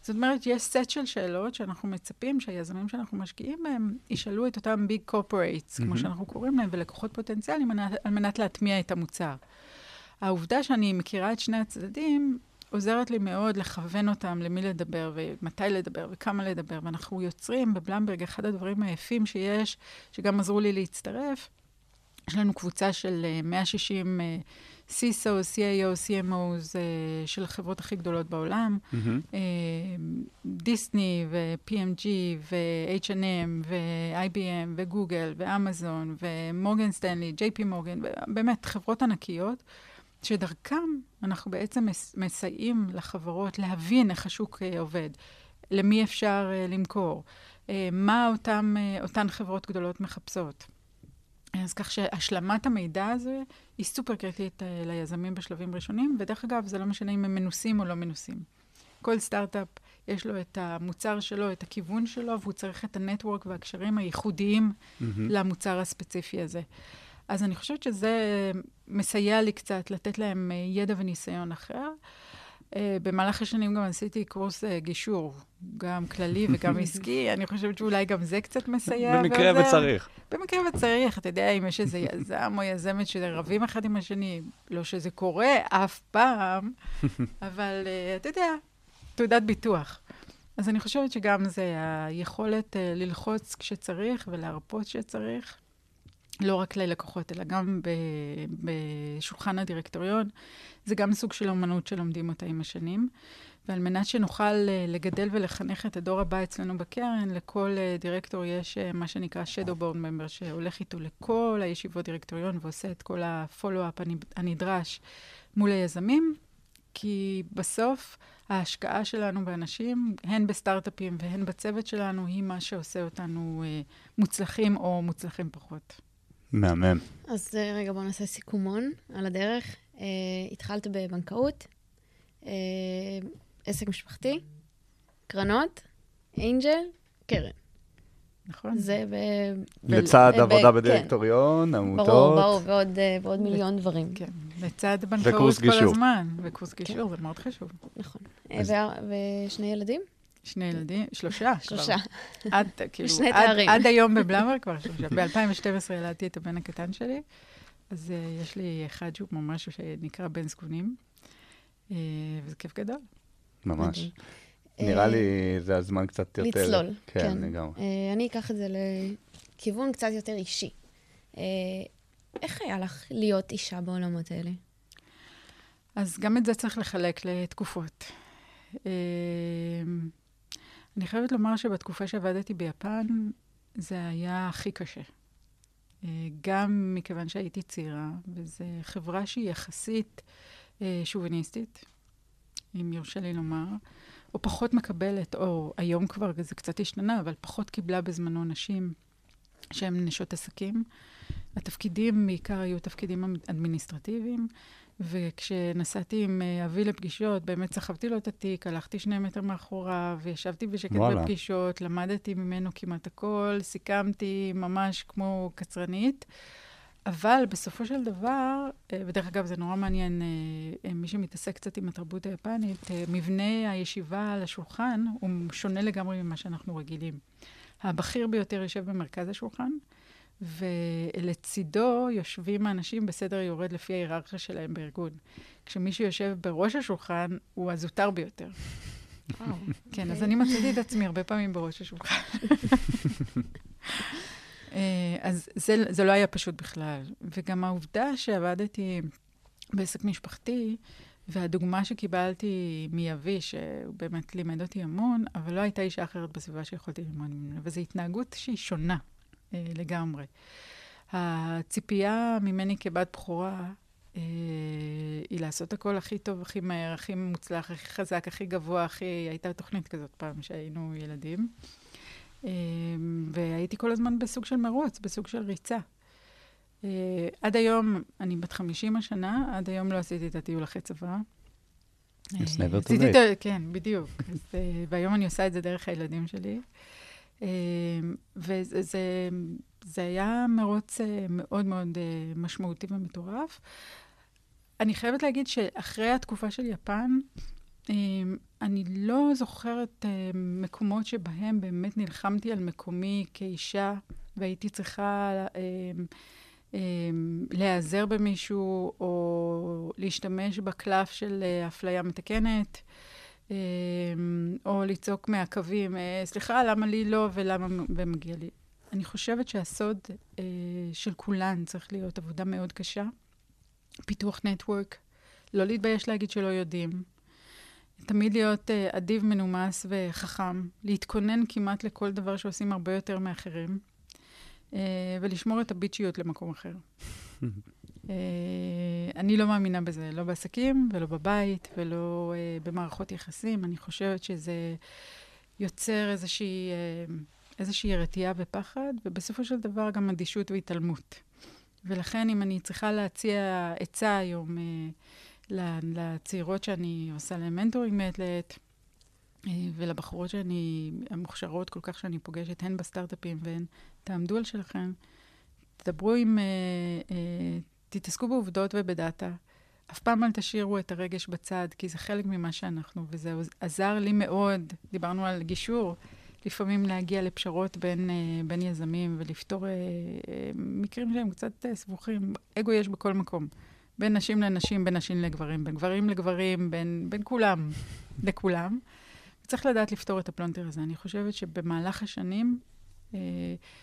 זאת אומרת, יש סט של שאלות שאנחנו מצפים שהיזמים שאנחנו משקיעים בהם ישאלו את אותם ביג קורפורייטס, mm-hmm. כמו שאנחנו קוראים להם, ולקוחות פוטנציאליים, על מנת להטמיע את המוצר. העובדה שאני מכירה את שני הצדדים, עוזרת לי מאוד לכוון אותם למי לדבר ומתי לדבר וכמה לדבר. ואנחנו יוצרים בבלמברג, אחד הדברים היפים שיש, שגם עזרו לי להצטרף, יש לנו קבוצה של 160 uh, CISO, CIO, CMOs uh, של החברות הכי גדולות בעולם, mm-hmm. uh, דיסני ו-PMG ו-H&M ו-IBM וגוגל ואמזון ומורגן סטנלי, JP מורגן, באמת חברות ענקיות, שדרכם אנחנו בעצם מסייעים לחברות להבין איך השוק uh, עובד, למי אפשר uh, למכור, uh, מה אותם, uh, אותן חברות גדולות מחפשות. אז כך שהשלמת המידע הזה היא סופר קריטית אה, ליזמים בשלבים ראשונים, ודרך אגב, זה לא משנה אם הם מנוסים או לא מנוסים. כל סטארט-אפ יש לו את המוצר שלו, את הכיוון שלו, והוא צריך את הנטוורק והקשרים הייחודיים mm-hmm. למוצר הספציפי הזה. אז אני חושבת שזה מסייע לי קצת לתת להם אה, ידע וניסיון אחר. Uh, במהלך השנים גם עשיתי קורס uh, גישור, גם כללי וגם עסקי. אני חושבת שאולי גם זה קצת מסייע. במקרה וזה... וצריך. במקרה וצריך. אתה יודע, אם יש איזה יזם או יזמת שרבים אחד עם השני, לא שזה קורה אף פעם, אבל uh, אתה יודע, תעודת ביטוח. אז אני חושבת שגם זה היכולת ללחוץ כשצריך ולהרפות כשצריך. לא רק ללקוחות, אלא גם בשולחן הדירקטוריון. זה גם סוג של אומנות שלומדים אותה עם השנים. ועל מנת שנוכל אה, לגדל ולחנך את הדור הבא אצלנו בקרן, לכל אה, דירקטור יש אה, מה שנקרא Shadow Board Member, שהולך איתו לכל הישיבות דירקטוריון ועושה את כל הפולו-אפ הנדרש מול היזמים, כי בסוף ההשקעה שלנו באנשים, הן בסטארט-אפים והן בצוות שלנו, היא מה שעושה אותנו מוצלחים או מוצלחים פחות. מהמם. אז רגע, בואו נעשה סיכומון על הדרך. Uh, התחלת בבנקאות, uh, אה, עסק משפחתי, קרנות, אינג'ל, קרן. נכון? זה ב... ב- לצד ב- עבודה כן. בדירקטוריון, עמותות. ברור, ברור, ועוד, אה, ועוד מיליון דברים. כן, לצד בנקאות וקורס כל גישור. הזמן. וקורס גישור, זה מאוד חשוב. נכון. אז- אה, וה- ושני ילדים? שני ילדים, שלושה כבר. שלושה. עד, כאילו, ושני עד, תארים. עד היום בבלאמר כבר שלושה. ב-2012 ילדתי את הבן הקטן שלי, אז uh, יש לי אחד שהוא ממש שנקרא בן זקונים, uh, וזה כיף גדול. ממש. נראה אה, לי זה הזמן קצת יותר... לצלול, כן, כן. לגמרי. אה, אני אקח את זה לכיוון קצת יותר אישי. אה, איך היה לך להיות אישה בעולמות האלה? אז גם את זה צריך לחלק לתקופות. אה, אני חייבת לומר שבתקופה שעבדתי ביפן, זה היה הכי קשה. אה, גם מכיוון שהייתי צעירה, וזו חברה שהיא יחסית אה, שוביניסטית, אם יורשה לי לומר, או פחות מקבלת, או היום כבר זה קצת השתנה, אבל פחות קיבלה בזמנו נשים שהן נשות עסקים. התפקידים בעיקר היו תפקידים אדמיניסטרטיביים, וכשנסעתי עם אה, אבי לפגישות, באמת סחבתי לו את התיק, הלכתי שני מטר מאחוריו, וישבתי בשקט וואלה. בפגישות, למדתי ממנו כמעט הכל, סיכמתי ממש כמו קצרנית. אבל בסופו של דבר, אה, ודרך אגב, זה נורא מעניין, אה, מי שמתעסק קצת עם התרבות היפנית, מבנה הישיבה על השולחן הוא שונה לגמרי ממה שאנחנו רגילים. הבכיר ביותר יושב במרכז השולחן, ולצידו יושבים האנשים בסדר יורד לפי ההיררכיה שלהם בארגון. כשמי שיושב בראש השולחן הוא הזוטר ביותר. וואו. כן, אז אני מצאתי את עצמי הרבה פעמים בראש השולחן. אה, אז זה, זה לא היה פשוט בכלל. וגם העובדה שעבדתי בעסק משפחתי, והדוגמה שקיבלתי מאבי, שהוא באמת לימד אותי המון, אבל לא הייתה אישה אחרת בסביבה שיכולתי ללמוד ממנה, וזו התנהגות שהיא שונה לגמרי. הציפייה ממני כבת בכורה אה, היא לעשות הכל הכי טוב, הכי מהר, הכי מוצלח, הכי חזק, הכי גבוה, הכי... הייתה תוכנית כזאת פעם שהיינו ילדים. אה, והייתי כל הזמן בסוג של מרוץ, בסוג של ריצה. אה, עד היום, אני בת 50 השנה, עד היום לא עשיתי את הטיול אחרי צבא. It's אה, never too late. כן, בדיוק. אה, והיום אני עושה את זה דרך הילדים שלי. אה, וזה זה, היה מרוץ אה, מאוד מאוד אה, משמעותי ומטורף. אני חייבת להגיד שאחרי התקופה של יפן, אני לא זוכרת מקומות שבהם באמת נלחמתי על מקומי כאישה, והייתי צריכה להיעזר במישהו, או להשתמש בקלף של אפליה מתקנת. אה, או לצעוק מהקווים, אה, סליחה, למה לי לא ולמה ומגיע לי. אני חושבת שהסוד אה, של כולן צריך להיות עבודה מאוד קשה, פיתוח נטוורק, לא להתבייש להגיד שלא יודעים, תמיד להיות אה, אדיב, מנומס וחכם, להתכונן כמעט לכל דבר שעושים הרבה יותר מאחרים, ולשמור את הביצ'יות למקום אחר. אה, אני לא מאמינה בזה, לא בעסקים ולא בבית ולא אה, במערכות יחסים. אני חושבת שזה יוצר איזושהי, אה, איזושהי רתיעה ופחד, ובסופו של דבר גם אדישות והתעלמות. ולכן, אם אני צריכה להציע עצה היום ל- לצעירות שאני עושה להן מנטורינג מעת לעת, ולבחורות שאני, המוכשרות כל כך שאני פוגשת, הן בסטארט-אפים והן, תעמדו על שלכם, תדברו עם... תתעסקו בעובדות ובדאטה. אף פעם אל תשאירו את הרגש בצד, כי זה חלק ממה שאנחנו, וזה עזר לי מאוד. דיברנו על גישור, לפעמים להגיע לפשרות בין, אה, בין יזמים ולפתור אה, אה, מקרים שהם קצת סבוכים. אגו יש בכל מקום. בין נשים לנשים, בין נשים לגברים, בין גברים לגברים, בין, בין כולם לכולם. צריך לדעת לפתור את הפלונטר הזה. אני חושבת שבמהלך השנים,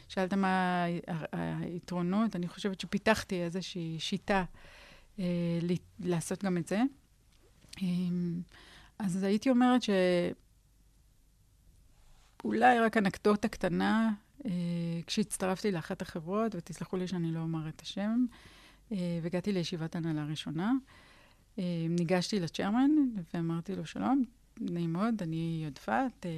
שאלת מה היתרונות, אני חושבת שפיתחתי איזושהי שיטה אה, לעשות גם את זה. אה, אז הייתי אומרת שאולי רק אנקדוטה קטנה, אה, כשהצטרפתי לאחת החברות, ותסלחו לי שאני לא אומר את השם, אה, והגעתי לישיבת הנהלה ראשונה, אה, ניגשתי לצ'רמן ואמרתי לו, שלום, נעים מאוד, אני יודפת, אה,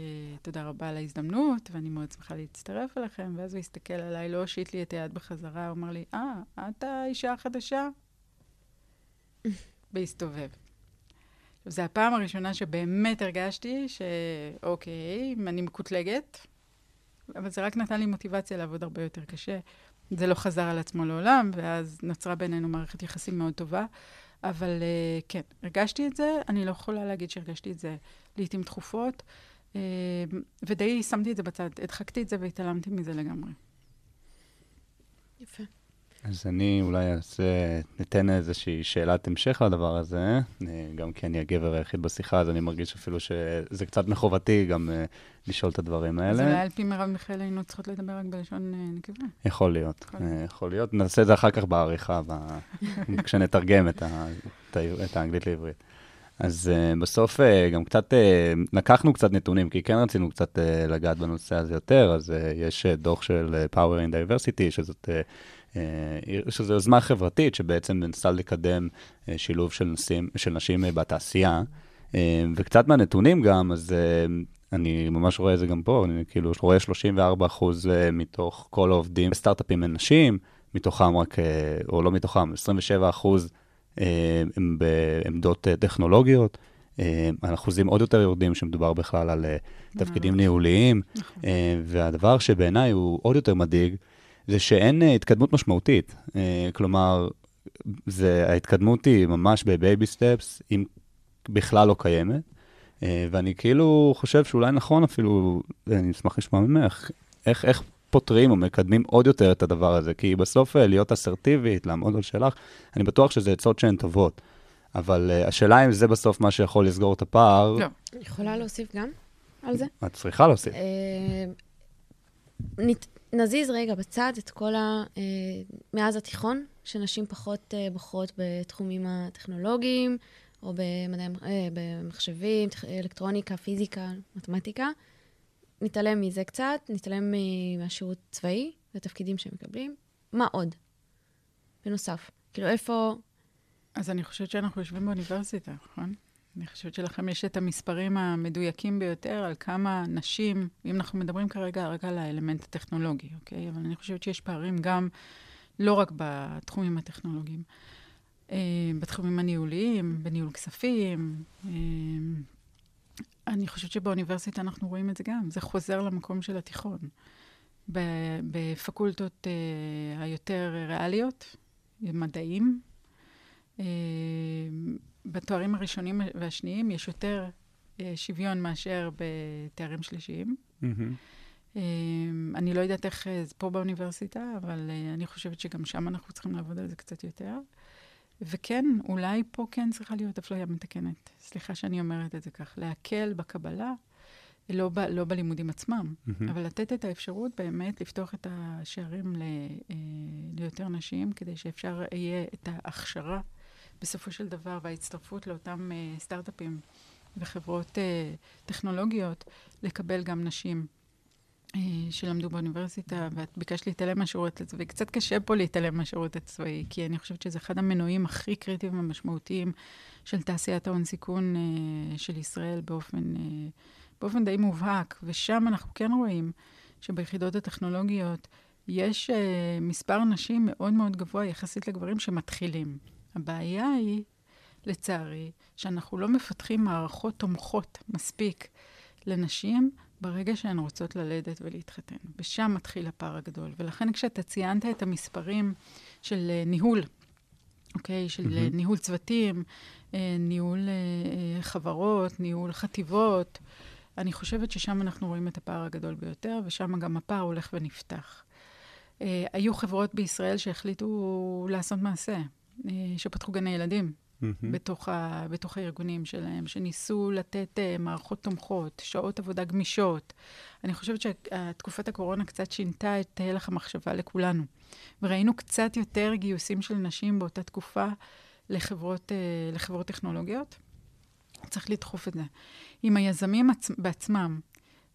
תודה רבה על ההזדמנות, ואני מאוד שמחה להצטרף אליכם. ואז הוא הסתכל עליי, לא הושיט לי את היד בחזרה, הוא אמר לי, אה, את האישה החדשה? והסתובב. זו הפעם הראשונה שבאמת הרגשתי שאוקיי, אני מקוטלגת, אבל זה רק נתן לי מוטיבציה לעבוד הרבה יותר קשה. זה לא חזר על עצמו לעולם, ואז נוצרה בינינו מערכת יחסים מאוד טובה. אבל uh, כן, הרגשתי את זה, אני לא יכולה להגיד שהרגשתי את זה לעיתים תכופות, uh, ודי שמתי את זה בצד, הדחקתי את זה והתעלמתי מזה לגמרי. יפה. אז אני אולי אעשה, ניתן איזושהי שאלת המשך לדבר הזה, אה, גם כי אני הגבר היחיד בשיחה, אז אני מרגיש אפילו שזה קצת מחובתי גם uh, לשאול את הדברים האלה. אז אולי על פי מרב מיכאל היינו צריכות לדבר רק בלשון uh, נקבה. יכול להיות, יכול להיות. נעשה את זה אחר כך בעריכה. כשנתרגם. את האנגלית לעברית. אז uh, בסוף uh, גם קצת, uh, לקחנו קצת נתונים, כי כן רצינו קצת uh, לגעת בנושא הזה יותר, אז uh, יש uh, דוח של uh, Power in Diversity, שזאת... Uh, שזו יוזמה חברתית שבעצם מנסה לקדם שילוב של, נשים, של נשים בתעשייה. וקצת מהנתונים גם, אז אני ממש רואה את זה גם פה, אני כאילו רואה 34 אחוז מתוך כל העובדים בסטארט-אפים הם נשים, מתוכם רק, או לא מתוכם, 27 אחוז הם בעמדות טכנולוגיות. על אחוזים עוד יותר יורדים, שמדובר בכלל על תפקידים ניהוליים. נכון. והדבר שבעיניי הוא עוד יותר מדאיג, זה שאין uh, התקדמות משמעותית. Uh, כלומר, זה, ההתקדמות היא ממש בבייבי סטפס, אם בכלל לא קיימת. Uh, ואני כאילו חושב שאולי נכון אפילו, אני אשמח לשמוע ממך, איך, איך פותרים או מקדמים עוד יותר את הדבר הזה? כי בסוף להיות אסרטיבית, לעמוד על שלך, אני בטוח שזה עצות שהן טובות. אבל uh, השאלה אם זה בסוף מה שיכול לסגור את הפער. לא. יכולה להוסיף גם על זה? את צריכה להוסיף. נזיז רגע בצד את כל ה... אה, מאז התיכון, שנשים פחות אה, בוחרות בתחומים הטכנולוגיים, או במדעי, אה, במחשבים, אלקטרוניקה, פיזיקה, מתמטיקה. נתעלם מזה קצת, נתעלם מהשירות צבאי, והתפקידים שהם מקבלים. מה עוד? בנוסף. כאילו, איפה... אז אני חושבת שאנחנו יושבים באוניברסיטה, נכון? אני חושבת שלכם יש את המספרים המדויקים ביותר על כמה נשים, אם אנחנו מדברים כרגע רק על האלמנט הטכנולוגי, אוקיי? אבל אני חושבת שיש פערים גם, לא רק בתחומים הטכנולוגיים, אה, בתחומים הניהוליים, בניהול כספים. אה, אני חושבת שבאוניברסיטה אנחנו רואים את זה גם, זה חוזר למקום של התיכון. בפקולטות אה, היותר ריאליות, מדעים, אה, בתארים הראשונים והשניים יש יותר אה, שוויון מאשר בתארים שלישיים. Mm-hmm. אני לא יודעת איך זה פה באוניברסיטה, אבל אני חושבת שגם שם אנחנו צריכים לעבוד על זה קצת יותר. וכן, אולי פה כן צריכה להיות אפליה מתקנת. סליחה שאני אומרת את זה כך. להקל בקבלה, לא, ב, לא בלימודים עצמם, mm-hmm. אבל לתת את האפשרות באמת לפתוח את השערים ל, ליותר נשים, כדי שאפשר יהיה את ההכשרה בסופו של דבר, וההצטרפות לאותם uh, סטארט-אפים וחברות uh, טכנולוגיות, לקבל גם נשים uh, שלמדו באוניברסיטה, ואת ביקשת להתעלם מהשירות הצבאי. קצת קשה פה להתעלם מהשירות הצבאי, כי אני חושבת שזה אחד המנועים הכי קריטיים ומשמעותיים של תעשיית ההון סיכון uh, של ישראל באופן, uh, באופן די מובהק, ושם אנחנו כן רואים שביחידות הטכנולוגיות יש uh, מספר נשים מאוד מאוד גבוה יחסית לגברים שמתחילים. הבעיה היא, לצערי, שאנחנו לא מפתחים מערכות תומכות מספיק לנשים ברגע שהן רוצות ללדת ולהתחתן. ושם מתחיל הפער הגדול. ולכן כשאתה ציינת את המספרים של uh, ניהול, אוקיי? של mm-hmm. ניהול צוותים, uh, ניהול חברות, ניהול חטיבות, אני חושבת ששם אנחנו רואים את הפער הגדול ביותר, ושם גם הפער הולך ונפתח. היו חברות בישראל שהחליטו לעשות מעשה. אה, שפתחו גני ילדים mm-hmm. בתוך, ה, בתוך הארגונים שלהם, שניסו לתת uh, מערכות תומכות, שעות עבודה גמישות. אני חושבת שתקופת הקורונה קצת שינתה את הלך המחשבה לכולנו. וראינו קצת יותר גיוסים של נשים באותה תקופה לחברות, uh, לחברות טכנולוגיות. צריך לדחוף את זה. אם היזמים עצ... בעצמם,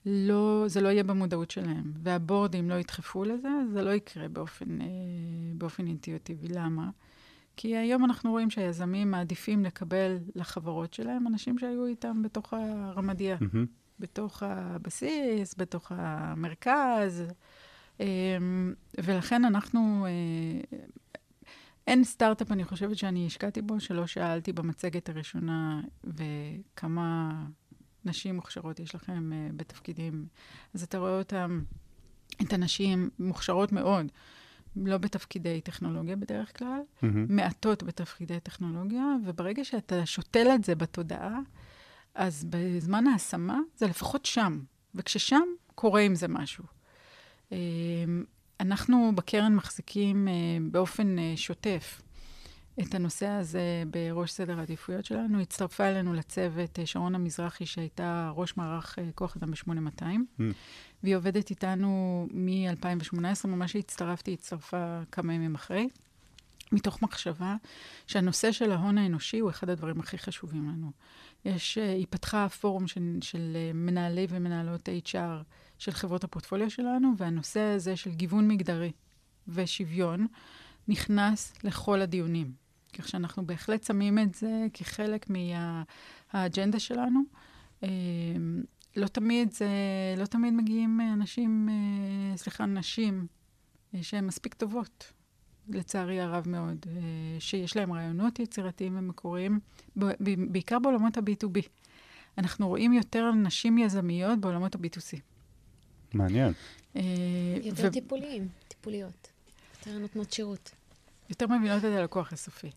לא, זה לא יהיה במודעות שלהם, והבורדים לא ידחפו לזה, זה לא יקרה באופן, אה, באופן אינטואיטיבי. למה? כי היום אנחנו רואים שהיזמים מעדיפים לקבל לחברות שלהם אנשים שהיו איתם בתוך הרמדיה, mm-hmm. בתוך הבסיס, בתוך המרכז. אמ, ולכן אנחנו, אה, אין סטארט-אפ, אני חושבת שאני השקעתי בו, שלא שאלתי במצגת הראשונה, וכמה נשים מוכשרות יש לכם uh, בתפקידים. אז אתה רואה אותם, את הנשים מוכשרות מאוד, לא בתפקידי טכנולוגיה בדרך כלל, Mm-hmm. מעטות בתפקידי טכנולוגיה, וברגע שאתה שותל את זה בתודעה, אז בזמן ההשמה זה לפחות שם, וכששם קורה עם זה משהו. אה, אנחנו בקרן מחזיקים אה, באופן אה, שוטף את הנושא הזה בראש סדר העדיפויות שלנו. הצטרפה אלינו לצוות אה, שרונה מזרחי, שהייתה ראש מערך אה, כוח אדם ב-8200, Mm. והיא עובדת איתנו מ-2018, ממש כשהצטרפתי, הצטרפה כמה ימים אחרי, מתוך מחשבה שהנושא של ההון האנושי הוא אחד הדברים הכי חשובים לנו. יש, אה, היא פתחה פורום של, של מנהלי ומנהלות HR של חברות הפורטפוליו שלנו, והנושא הזה של גיוון מגדרי ושוויון נכנס לכל הדיונים. כך שאנחנו בהחלט שמים את זה כחלק מהאג'נדה שלנו. אה, לא תמיד זה, לא תמיד מגיעים אה, אנשים, אה, סליחה, נשים, אה, שהן מספיק טובות, לצערי הרב מאוד, שיש להם רעיונות יצירתיים ומקוריים, ב- ב- בעיקר בעולמות ה-B2B. אנחנו רואים יותר נשים יזמיות בעולמות ה-B2C. מעניין. יותר ו- טיפוליים, טיפוליות. יותר נותנות שירות. יותר מבינות את הלקוח הסופי.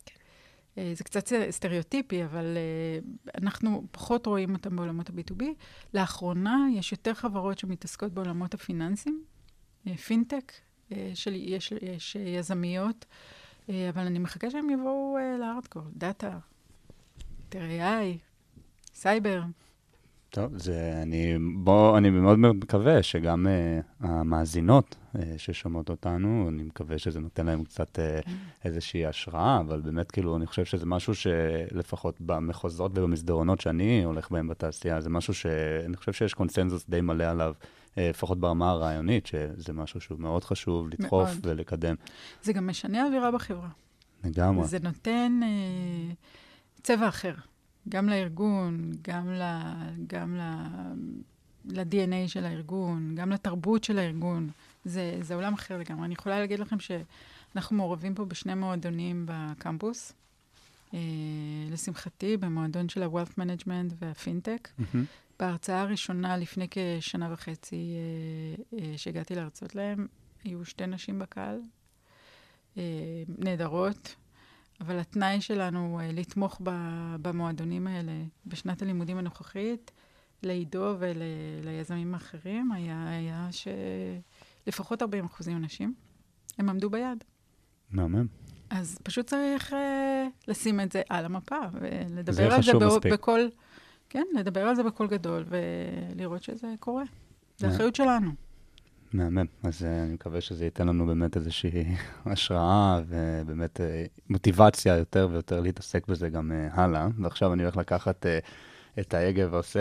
אה, זה קצת סטריאוטיפי, אבל אה, אנחנו פחות רואים אותם בעולמות ה-B2B. לאחרונה יש יותר חברות שמתעסקות בעולמות הפיננסיים, אה, פינטק, של, יש, יש יזמיות, אבל אני מחכה שהם יבואו לארדקור, דאטה, AI, סייבר. טוב, זה, אני, בוא, אני מאוד מקווה שגם uh, המאזינות uh, ששומעות אותנו, אני מקווה שזה נותן להם קצת uh, איזושהי השראה, אבל באמת, כאילו, אני חושב שזה משהו שלפחות במחוזות ובמסדרונות שאני הולך בהם בתעשייה, זה משהו שאני חושב שיש קונסנזוס די מלא עליו, לפחות ברמה הרעיונית, שזה משהו שהוא מאוד חשוב לדחוף מאוד. ולקדם. זה גם משנה אווירה בחברה. לגמרי. זה נותן אה, צבע אחר, גם לארגון, גם, ל, גם ל, ל-DNA של הארגון, גם לתרבות של הארגון. זה, זה עולם אחר לגמרי. אני יכולה להגיד לכם שאנחנו מעורבים פה בשני מועדונים בקמפוס. אה, לשמחתי, במועדון של ה-Wealth Management וה-FinTech. מהמם. בהרצאה הראשונה, לפני כשנה וחצי, אה, אה, שהגעתי להרצות להם, היו שתי נשים בקהל, אה, נהדרות, אבל התנאי שלנו אה, לתמוך ב- במועדונים האלה בשנת הלימודים הנוכחית, לעידו וליזמים האחרים, היה, היה שלפחות 40 אחוזים נשים, הם עמדו ביד. מהמם. אז פשוט צריך אה, לשים את זה על המפה, ולדבר זה על זה מספיק. בקול, כן, לדבר על זה בקול גדול, ולראות שזה קורה. זה. אחריות שלנו. מהמם. אז uh, אני מקווה שזה ייתן לנו באמת איזושהי השראה ובאמת uh, מוטיבציה יותר ויותר להתעסק בזה גם uh, הלאה. ועכשיו אני הולך לקחת uh, את ההגה ועושה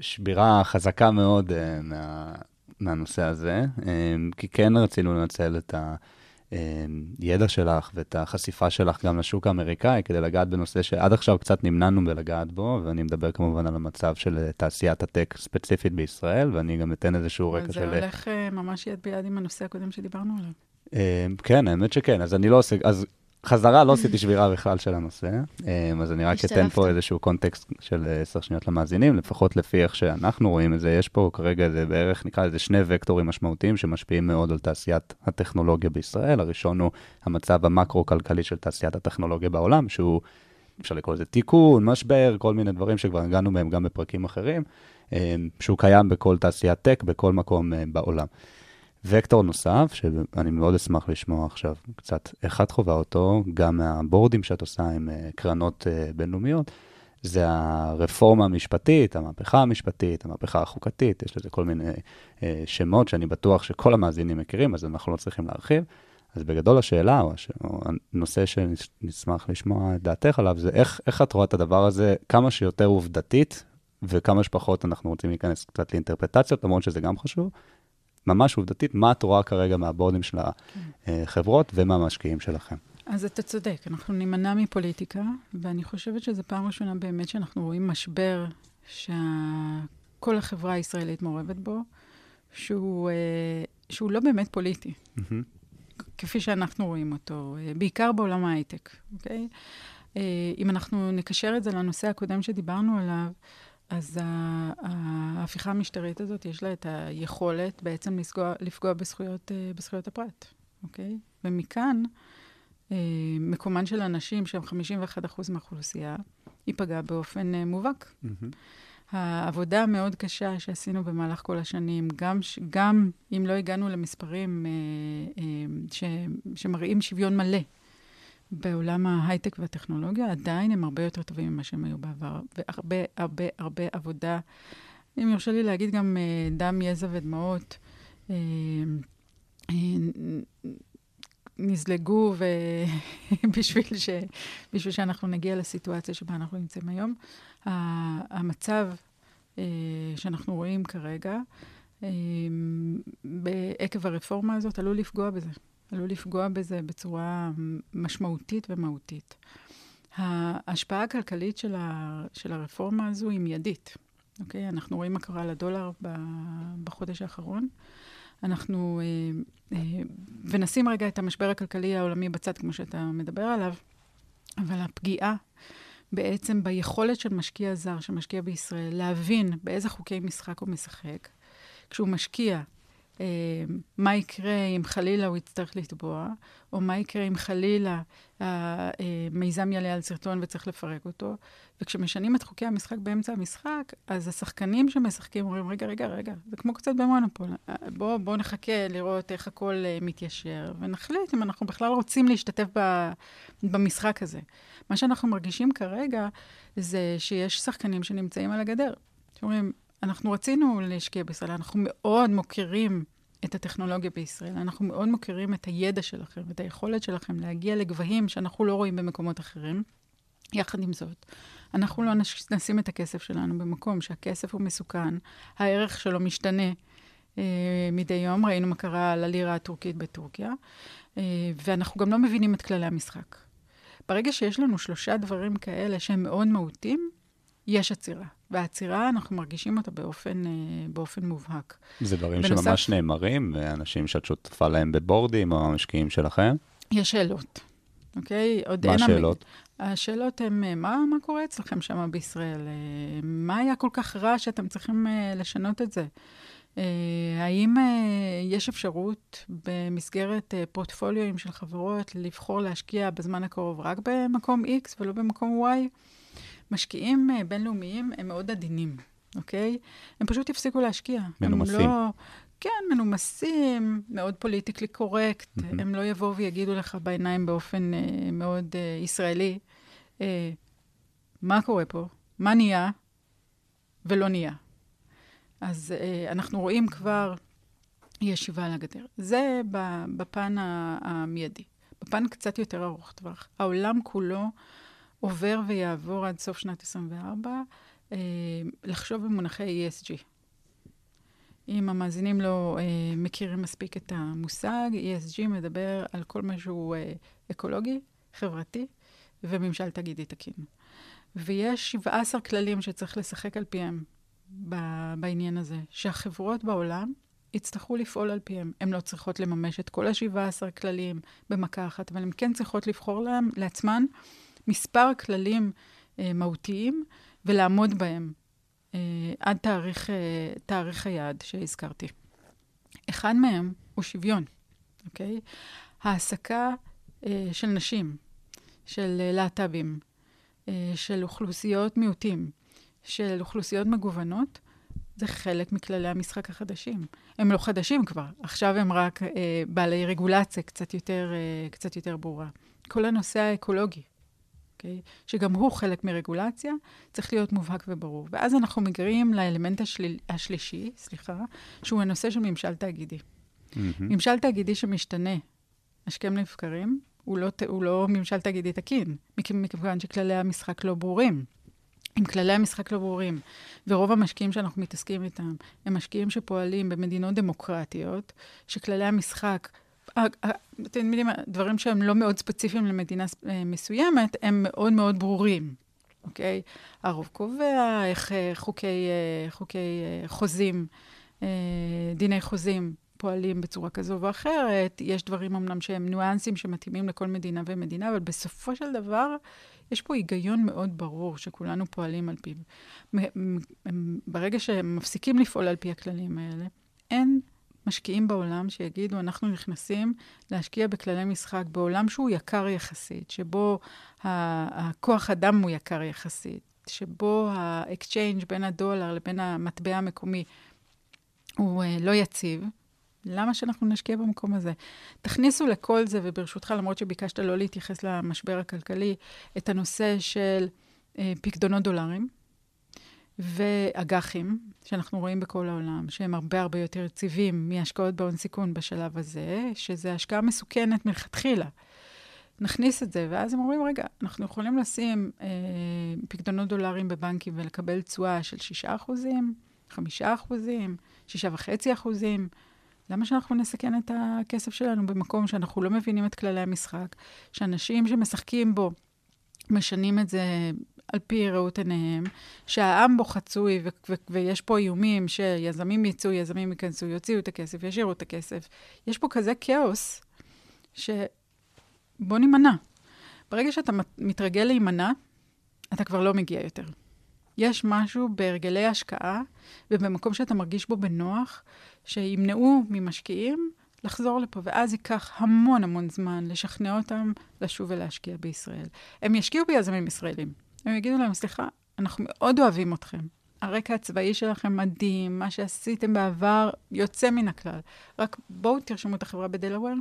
שבירה חזקה מאוד uh, מה, מהנושא הזה, um, כי כן רצינו לנצל את הידע שלך ואת החשיפה שלך גם לשוק האמריקאי כדי לגעת בנושא שעד עכשיו קצת נמנענו בלגעת בו, ואני מדבר כמובן על המצב של אה, תעשיית הטק ספציפית בישראל, ואני גם אתן איזשהו רקע של... זה הולך אה, ממש יד ביד עם הנושא הקודם שדיברנו עליו. אה, כן, האמת שכן, אז אני לא עושה, אז חזרה לא עשיתי שבירה בכלל של הנושא, אה, אז אני רק אתן. פה איזשהו קונטקסט של עשר שניות למאזינים, לפחות לפי איך שאנחנו רואים את זה, יש פה כרגע זה בערך, נקרא לזה שני וקטורים משמעותיים שמשפיעים מאוד על תעשיית הטכנולוגיה בישראל. הראשון הוא המצב המקרו-כלכלי של תעשיית הטכנולוגיה בעולם, שהוא, אפשר לקרוא לזה תיקון, משבר, כל מיני דברים שכבר הגענו מהם גם בפרקים אחרים, אה, שהוא קיים בכל תעשיית טק, בכל מקום אה, בעולם. וקטור נוסף, שאני מאוד אשמח לשמוע עכשיו קצת איך את חווה אותו, גם מהבורדים שאת עושה עם אה, קרנות אה, בינלאומיות, זה הרפורמה המשפטית, המהפכה המשפטית, המהפכה החוקתית, יש לזה כל מיני אה, שמות שאני בטוח שכל המאזינים מכירים, אז אנחנו לא צריכים להרחיב. אז בגדול השאלה, או, הנושא שנשמח לשמוע את דעתך עליו, זה איך, איך את רואה את הדבר הזה כמה שיותר עובדתית, וכמה שפחות אנחנו רוצים להיכנס קצת לאינטרפטציות, למרות שזה גם חשוב. ממש עובדתית, מה את רואה כרגע מהבורדים של החברות ומהמשקיעים שלכם? אז אתה צודק, אנחנו נימנע מפוליטיקה, ואני חושבת שזו פעם ראשונה באמת שאנחנו רואים משבר שכל החברה הישראלית מעורבת בו, שהוא, אה, שהוא לא באמת פוליטי. כפי שאנחנו רואים אותו, אה, בעיקר בעולם ההייטק, אוקיי? אה, אם אנחנו נקשר את זה לנושא הקודם שדיברנו עליו, אז ההפיכה המשטרית הזאת, יש לה את היכולת בעצם לפגוע, לפגוע בזכויות, אה, בזכויות הפרט, אוקיי? ומכאן, אה, מקומן של אנשים שהם 51% מהאוכלוסייה, ייפגע באופן אה, מובהק. מהמם. העבודה המאוד קשה שעשינו במהלך כל השנים, גם, גם אם לא הגענו למספרים אה, אה, ש, שמראים שוויון מלא בעולם ההייטק והטכנולוגיה, עדיין הם הרבה יותר טובים ממה שהם היו בעבר, והרבה, הרבה, הרבה עבודה, אם יורשה לי להגיד גם אה, דם, יזע ודמעות, אה, אה, נזלגו ו... בשביל, ש... בשביל שאנחנו נגיע לסיטואציה שבה אנחנו נמצאים היום. המצב שאנחנו רואים כרגע, עקב הרפורמה הזאת, עלול לפגוע בזה. עלול לפגוע בזה בצורה משמעותית ומהותית. ההשפעה הכלכלית של, ה... של הרפורמה הזו היא מיידית. אוקיי? אנחנו רואים מה קרה לדולר ב- בחודש האחרון. אנחנו, אה, אה, ונשים רגע את המשבר הכלכלי העולמי בצד, כמו שאתה מדבר עליו, אבל הפגיעה בעצם ביכולת של משקיע זר שמשקיע בישראל להבין באיזה חוקי משחק הוא משחק, כשהוא משקיע, מה יקרה אם חלילה הוא יצטרך לתבוע, או מה יקרה אם חלילה המיזם יעלה על סרטון וצריך לפרק אותו. וכשמשנים את חוקי המשחק באמצע המשחק, אז השחקנים שמשחקים אומרים, רגע, רגע, רגע, זה כמו קצת במונופול. בואו בוא נחכה לראות איך הכל אה, מתיישר, ונחליט אם אנחנו בכלל רוצים להשתתף ב, במשחק הזה. מה שאנחנו מרגישים כרגע זה שיש שחקנים שנמצאים על הגדר. שאומרים, אנחנו רצינו להשקיע בישראל, אנחנו מאוד מוקירים את הטכנולוגיה בישראל, אנחנו מאוד מוקירים את הידע שלכם, את היכולת שלכם להגיע לגבהים שאנחנו לא רואים במקומות אחרים. יחד עם זאת, אנחנו לא נש- נשים את הכסף שלנו במקום שהכסף הוא מסוכן, הערך שלו משתנה אה, מדי יום, ראינו מה קרה ללירה הטורקית בטורקיה, אה, ואנחנו גם לא מבינים את כללי המשחק. ברגע שיש לנו שלושה דברים כאלה שהם מאוד מהותיים, יש עצירה. והעצירה, אנחנו מרגישים אותה באופן, אה, באופן מובהק. זה דברים בנוסף- שממש נאמרים, ואנשים שאת שותפה להם בבורדים, או המשקיעים שלכם. יש שאלות, אוקיי? עוד מה אין... השאלות? השאלות הן, אה, מה, מה קורה אצלכם שם בישראל? אה, מה היה כל כך רע שאתם צריכים לשנות את זה? האם יש אפשרות במסגרת פורטפוליואים של חברות לבחור להשקיע בזמן הקרוב רק במקום X ולא במקום Y? משקיעים אה, בינלאומיים הם מאוד עדינים, אוקיי? הם פשוט יפסיקו להשקיע. מנומסים. הם לא... כן, מנומסים, מאוד פוליטיקלי קורקט. מהמם. הם לא יבואו ויגידו לך בעיניים באופן אה, מאוד אה, ישראלי, אה, מה קורה פה, מה נהיה ולא נהיה. אז אה, אנחנו רואים כבר ישיבה על הגדר. זה בפן המיידי. בפן קצת יותר ארוך טווח. העולם כולו עובר ויעבור עד סוף שנת 24 אה, לחשוב במונחי ESG. אם המאזינים לא אה, מכירים מספיק את המושג, ESG מדבר על כל מה שהוא אה, אקולוגי, חברתי וממשל תאגידי תקין. ויש 17 כללים שצריך לשחק על פיהם בעניין הזה, שהחברות בעולם יצטרכו לפעול על פיהם. הן לא צריכות לממש את כל ה-17 כללים במכה אחת, אבל הן כן צריכות לבחור להם, לעצמן מספר כללים אה, מהותיים ולעמוד בהם אה, עד תאריך, אה, תאריך היעד שהזכרתי. אחד מהם הוא שוויון, אוקיי? העסקה אה, של נשים, של אה, להט"בים, אה, של אוכלוסיות מיעוטים, של אוכלוסיות מגוונות, זה חלק מכללי המשחק החדשים. הם לא חדשים כבר, עכשיו הם רק אה, בעלי רגולציה קצת יותר, אה, קצת יותר ברורה. כל הנושא האקולוגי, אוקיי? שגם הוא חלק מרגולציה, צריך להיות מובהק וברור. ואז אנחנו מגיעים לאלמנט השליל, השלישי, סליחה, שהוא הנושא של ממשל תאגידי. מהמם. ממשל תאגידי שמשתנה, השכם לבקרים, הוא לא, הוא לא ממשל תאגידי תקין, מכ- מכיוון שכללי המשחק לא ברורים. אם כללי המשחק לא ברורים, ורוב המשקיעים שאנחנו מתעסקים איתם הם משקיעים שפועלים במדינות דמוקרטיות, שכללי המשחק, אתם יודעים, דברים שהם לא מאוד ספציפיים למדינה אה, מסוימת, הם מאוד מאוד ברורים, אוקיי? הרוב קובע איך אה, חוקי, אה, חוקי חוזים, דיני חוזים, פועלים בצורה כזו ואחרת. יש דברים אמנם שהם ניואנסים שמתאימים לכל מדינה ומדינה, אבל בסופו של דבר, יש פה היגיון מאוד ברור שכולנו פועלים על פיו. ברגע שהם מפסיקים לפעול על פי הכללים האלה, אין משקיעים בעולם שיגידו, אנחנו נכנסים להשקיע בכללי משחק בעולם שהוא יקר יחסית, שבו הכוח אדם הוא יקר יחסית, שבו ה-exchange בין הדולר לבין המטבע המקומי הוא uh, לא יציב. למה שאנחנו נשקיע במקום הזה? תכניסו לכל זה, וברשותך, למרות שביקשת לא להתייחס למשבר הכלכלי, את הנושא של uh, פקדונות דולרים. ואג"חים, שאנחנו רואים בכל העולם, שהם הרבה הרבה יותר יציבים מהשקעות בהון סיכון בשלב הזה, שזה השקעה מסוכנת מלכתחילה. נכניס את זה, ואז הם אומרים, רגע, אנחנו יכולים לשים אה, פקדונות דולרים בבנקים ולקבל תשואה של 6 אחוזים, 5 אחוזים, 6.5 אחוזים. למה שאנחנו נסכן את הכסף שלנו במקום שאנחנו לא מבינים את כללי המשחק, שאנשים שמשחקים בו משנים את זה על פי ראות עיניהם, שהעם בו חצוי ו- ו- ויש פה איומים שיזמים יצאו, יזמים ייכנסו, יוציאו את הכסף, ישאירו את הכסף. יש פה כזה כאוס, שבוא נימנע. ברגע שאתה מתרגל להימנע, אתה כבר לא מגיע יותר. יש משהו בהרגלי השקעה ובמקום שאתה מרגיש בו בנוח, שימנעו ממשקיעים לחזור לפה, ואז ייקח המון המון זמן לשכנע אותם לשוב ולהשקיע בישראל. הם ישקיעו ביזמים ישראלים. הם יגידו להם, סליחה, אנחנו מאוד אוהבים אתכם. הרקע הצבאי שלכם מדהים, מה שעשיתם בעבר יוצא מן הכלל. רק בואו תרשמו את החברה בדלוור,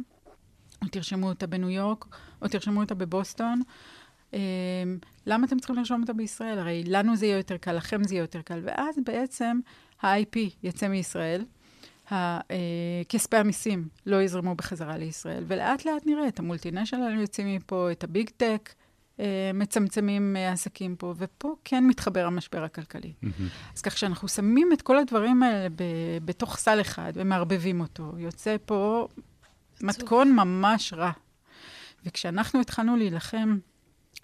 או תרשמו אותה בניו יורק, או תרשמו אותה בבוסטון. Um, למה אתם צריכים לרשום אותה בישראל? הרי לנו זה יהיה יותר קל, לכם זה יהיה יותר קל. ואז בעצם ה-IP יצא מישראל, כספי המיסים לא יזרמו בחזרה לישראל, ולאט לאט נראה את המולטינשיונל יוצאים מפה, את הביג טק, מצמצמים עסקים פה, ופה כן מתחבר המשבר הכלכלי. Mm-hmm. אז כך שאנחנו שמים את כל הדברים האלה ב- בתוך סל אחד ומערבבים אותו, יוצא פה מתכון ממש רע. וכשאנחנו התחלנו להילחם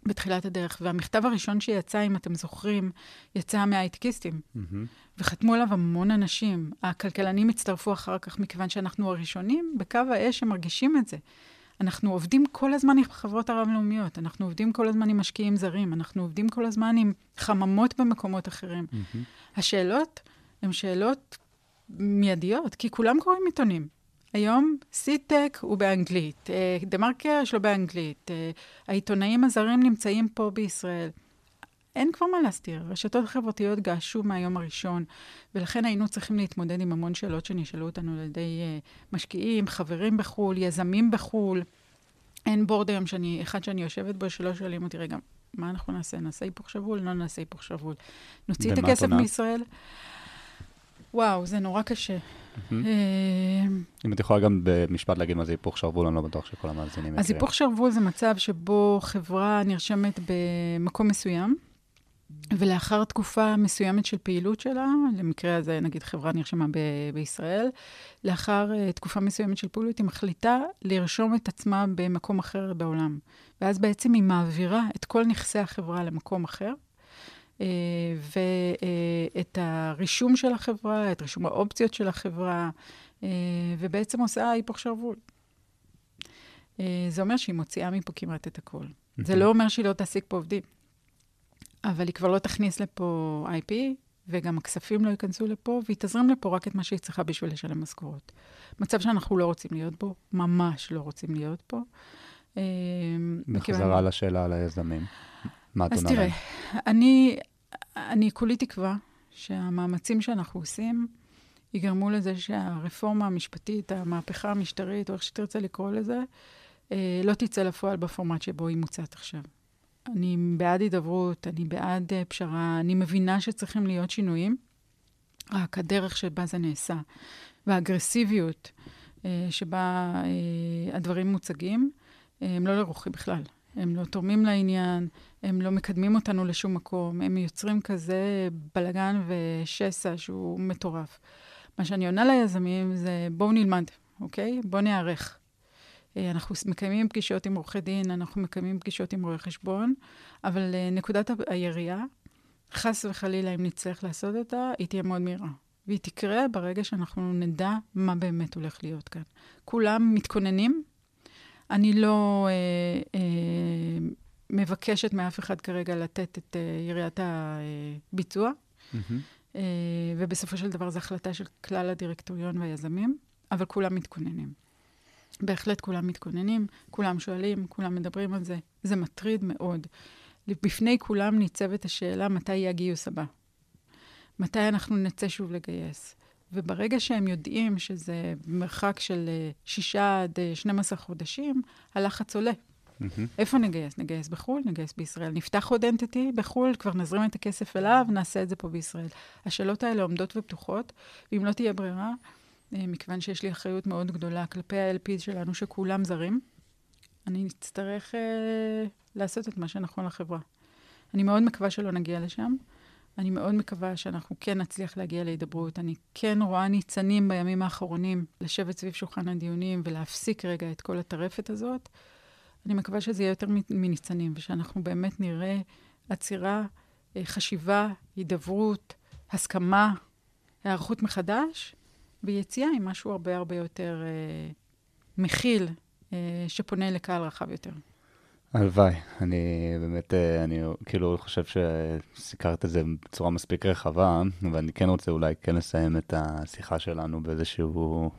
בתחילת הדרך, והמכתב הראשון שיצא, אם אתם זוכרים, יצא מההייטקיסטים, mm-hmm. וחתמו עליו המון אנשים. הכלכלנים הצטרפו אחר כך, מכיוון שאנחנו הראשונים בקו האש שמרגישים את זה. אנחנו עובדים כל הזמן עם חברות הרב-לאומיות, אנחנו עובדים כל הזמן עם משקיעים זרים, אנחנו עובדים כל הזמן עם חממות במקומות אחרים. Mm-hmm. השאלות הן שאלות מיידיות, כי כולם קוראים עיתונים. היום סיטק הוא באנגלית, דה מרקר יש לו באנגלית, העיתונאים הזרים נמצאים פה בישראל. אין כבר מה להסתיר, הרשתות החברתיות געשו מהיום הראשון, ולכן היינו צריכים להתמודד עם המון שאלות שנשאלו אותנו על ידי uh, משקיעים, חברים בחו"ל, יזמים בחו"ל. אין בורד היום שאני, אחד שאני יושבת בו, שלא שואלים אותי, רגע, מה אנחנו נעשה? נעשה היפוך שבול? לא נעשה היפוך שבול. נוציא את הכסף מישראל? וואו, זה נורא קשה. אם את יכולה גם במשפט להגיד מה זה היפוך שרוול, אני לא בטוח שכל המאזינים מכירים. אז היפוך שרוול זה מצב שבו חברה נרשמת במקום מסוים, ולאחר תקופה מסוימת של פעילות שלה, למקרה הזה נגיד חברה נרשמה ב- בישראל, לאחר uh, תקופה מסוימת של פעילות היא מחליטה לרשום את עצמה במקום אחר בעולם. ואז בעצם היא מעבירה את כל נכסי החברה למקום אחר, uh, ואת uh, הרישום של החברה, את רישום האופציות של החברה, uh, ובעצם עושה היפוך שרוול. Uh, זה אומר שהיא מוציאה מפה כמעט את הכל. זה לא אומר שהיא לא תעסיק פה עובדים. אבל היא כבר לא תכניס לפה IP, וגם הכספים לא ייכנסו לפה, והיא תזרים לפה רק את מה שהיא צריכה בשביל לשלם משכורות. מצב שאנחנו לא רוצים להיות בו, ממש לא רוצים להיות פה. בחזרה מכיוון... לשאלה על היזמים, מה את עונה? אז תראה, אני, אני כולי תקווה שהמאמצים שאנחנו עושים יגרמו לזה שהרפורמה המשפטית, המהפכה המשטרית, או איך שתרצה לקרוא לזה, לא תצא לפועל בפורמט שבו היא מוצעת עכשיו. אני בעד הידברות, אני בעד uh, פשרה, אני מבינה שצריכים להיות שינויים, רק הדרך שבה זה נעשה, והאגרסיביות uh, שבה uh, הדברים מוצגים, הם לא לרוחי בכלל. הם לא תורמים לעניין, הם לא מקדמים אותנו לשום מקום, הם יוצרים כזה בלגן ושסע שהוא מטורף. מה שאני עונה ליזמים זה בואו נלמד, אוקיי? בואו ניערך. אנחנו מקיימים פגישות עם עורכי דין, אנחנו מקיימים פגישות עם רואי חשבון, אבל נקודת הירייה, חס וחלילה, אם נצטרך לעשות אותה, היא תהיה מאוד מהירה. והיא תקרה ברגע שאנחנו נדע מה באמת הולך להיות כאן. כולם מתכוננים. אני לא אה, אה, מבקשת מאף אחד כרגע לתת את אה, יריית הביצוע, מהמם. אה, ובסופו של דבר זו החלטה של כלל הדירקטוריון והיזמים, אבל כולם מתכוננים. בהחלט כולם מתכוננים, כולם שואלים, כולם מדברים על זה. זה מטריד מאוד. בפני כולם ניצבת השאלה מתי יהיה הגיוס הבא. מתי אנחנו נצא שוב לגייס. וברגע שהם יודעים שזה מרחק של אה, שישה עד אה, 12 חודשים, הלחץ עולה. מהמם. איפה נגייס? נגייס בחו"ל, נגייס בישראל. נפתח עוד אנטיטי בחו"ל, כבר נזרים את הכסף אליו, נעשה את זה פה בישראל. השאלות האלה עומדות ופתוחות, ואם לא תהיה ברירה, אה, מכיוון שיש לי אחריות מאוד גדולה כלפי ה-LPs שלנו, שכולם זרים, אני אצטרך אה, לעשות את מה שנכון לחברה. אני מאוד מקווה שלא נגיע לשם. אני מאוד מקווה שאנחנו כן נצליח להגיע להידברות. אני כן רואה ניצנים בימים האחרונים לשבת סביב שולחן הדיונים ולהפסיק רגע את כל הטרפת הזאת. אני מקווה שזה יהיה יותר מניצנים, ושאנחנו באמת נראה עצירה, אה, חשיבה, הידברות, הסכמה, היערכות מחדש, ויציאה עם משהו הרבה הרבה יותר אה, מכיל, אה, שפונה לקהל רחב יותר. הלוואי. אני באמת, אה, אני כאילו חושב שסיקרת את זה בצורה מספיק רחבה, ואני כן רוצה אולי כן לסיים את השיחה שלנו באיזשהו.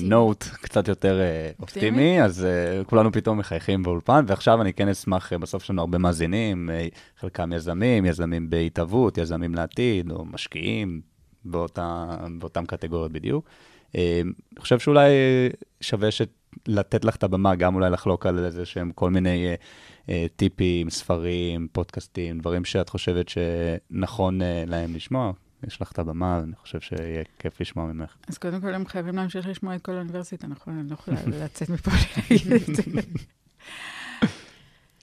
נוט קצת יותר אה, אופטימי? אז אה, כולנו פתאום מחייכים באולפן, ועכשיו אני כן אשמח, אה, בסוף יש לנו הרבה מאזינים, אה, חלקם יזמים, יזמים בהתהוות, יזמים לעתיד, או משקיעים באותה, באותם קטגוריות בדיוק. אה, אני חושב שאולי אה, שווה ש... לתת לך את הבמה, גם אולי לחלוק על איזה שהם כל מיני אה, אה, טיפים, ספרים, פודקאסטים, דברים שאת חושבת שנכון אה, להם לשמוע. יש לך את הבמה, ואני חושב שיהיה כיף לשמוע ממך. אז קודם כל, הם חייבים להמשיך לשמוע את כל האוניברסיטה, נכון? אני לא יכולה לצאת מפה להגיד את זה.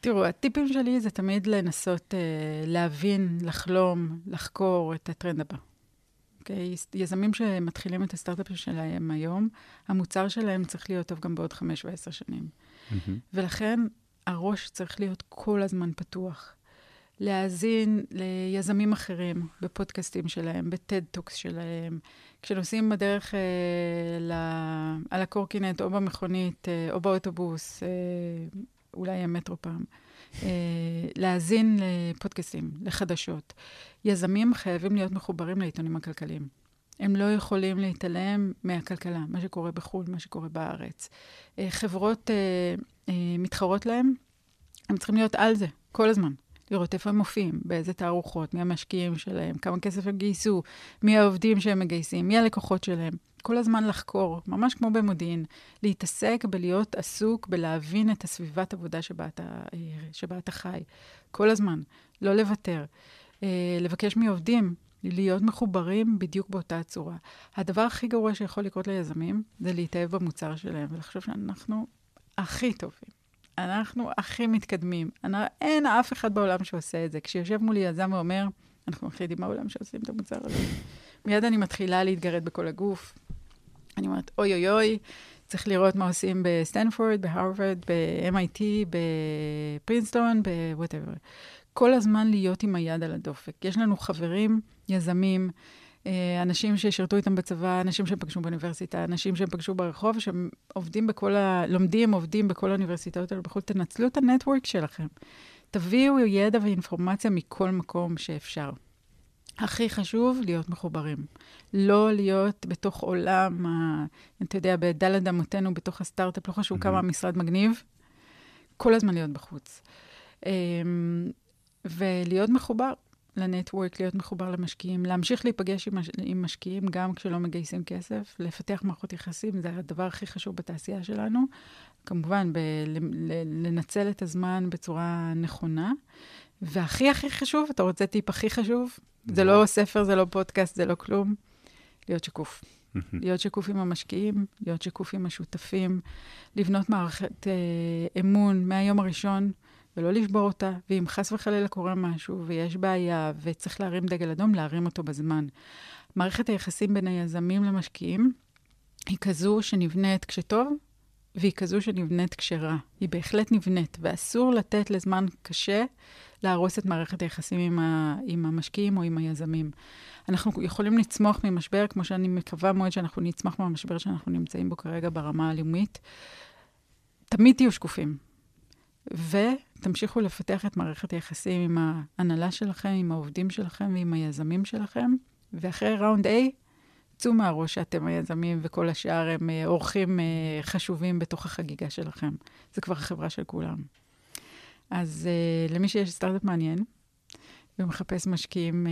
תראו, הטיפים שלי זה תמיד לנסות uh, להבין, לחלום, לחקור את הטרנד הבא. אוקיי? יזמים שמתחילים את הסטארט-אפ שלהם היום, המוצר שלהם צריך להיות טוב גם בעוד חמש ועשר שנים. ולכן הראש צריך להיות כל הזמן פתוח. להאזין ליזמים אחרים בפודקאסטים שלהם, ב TED Talks שלהם, כשנוסעים בדרך אה, ל... על הקורקינט או במכונית אה, או באוטובוס, אה, אולי המטרו פעם, להאזין לפודקאסטים, לחדשות. יזמים חייבים להיות מחוברים לעיתונים הכלכליים. הם לא יכולים להתעלם מהכלכלה, מה שקורה בחו"ל, מה שקורה בארץ. אה, חברות אה, אה, מתחרות להם, הם צריכים להיות על זה כל הזמן. לראות איפה הם מופיעים, באיזה תערוכות, מי המשקיעים שלהם, כמה כסף הם גייסו, מי העובדים שהם מגייסים, מי הלקוחות שלהם. כל הזמן לחקור, ממש כמו במודיעין, להתעסק בלהיות עסוק בלהבין את הסביבת עבודה שבה אתה, אה, שבה אתה חי. כל הזמן, לא לוותר. אה, לבקש מעובדים להיות מחוברים בדיוק באותה צורה. הדבר הכי גרוע שיכול לקרות ליזמים זה להתאהב במוצר שלהם ולחשוב שאנחנו הכי טובים. אנחנו הכי מתקדמים. אני, אין אף אחד בעולם שעושה את זה. כשיושב מולי יזם ואומר, אנחנו היחידים בעולם שעושים את המוצר הזה. מיד אני מתחילה להתגרד בכל הגוף. אני אומרת, אוי אוי אוי, צריך לראות מה עושים בסטנפורד, בהרווארד, ב-MIT, בפרינסטון, ב-whatever. כל הזמן להיות עם היד על הדופק. יש לנו חברים, יזמים, אה, אנשים ששירתו איתם בצבא, אנשים שהם פגשו באוניברסיטה, אנשים שהם פגשו ברחוב, שהם עובדים בכל ה... לומדים, עובדים בכל האוניברסיטאות האלה בחו"ל. תנצלו את ה network שלכם. תביאו ידע ואינפורמציה מכל מקום שאפשר. הכי חשוב, להיות מחוברים. לא להיות בתוך עולם, ה... אתה יודע, בדלת אמותינו, בתוך הסטארט-אפ, לא חשוב כמה המשרד מגניב, כל הזמן להיות בחוץ. אמ, ולהיות מחובר לנטוורק, להיות מחובר למשקיעים, להמשיך להיפגש עם, מש... עם משקיעים גם כשלא מגייסים כסף, לפתח מערכות יחסים, זה הדבר הכי חשוב בתעשייה שלנו. כמובן, ב... לנצל את הזמן בצורה נכונה. והכי הכי חשוב, אתה רוצה טיפ הכי חשוב? זה לא ספר, זה לא פודקאסט, זה לא כלום. להיות שקוף. להיות שקוף עם המשקיעים, להיות שקוף עם השותפים, לבנות מערכת אה, אמון מהיום הראשון. ולא לשבור אותה, ואם חס וחלילה קורה משהו ויש בעיה וצריך להרים דגל אדום, להרים אותו בזמן. מערכת היחסים בין היזמים למשקיעים היא כזו שנבנית כשטוב והיא כזו שנבנית כשרה. היא בהחלט נבנית, ואסור לתת לזמן קשה להרוס את מערכת היחסים עם, ה, עם המשקיעים או עם היזמים. אנחנו יכולים לצמוח ממשבר, כמו שאני מקווה מאוד שאנחנו נצמח מהמשבר שאנחנו נמצאים בו כרגע ברמה הלאומית. תמיד תהיו שקופים, ותמשיכו לפתח את מערכת היחסים עם ההנהלה שלכם, עם העובדים שלכם ועם היזמים שלכם, ואחרי ראונד A, צאו מהראש שאתם היזמים וכל השאר הם אה, אורחים אה, חשובים בתוך החגיגה שלכם. זה כבר החברה של כולם. אז uh, למי שיש סטארט-אפ מעניין ומחפש משקיעים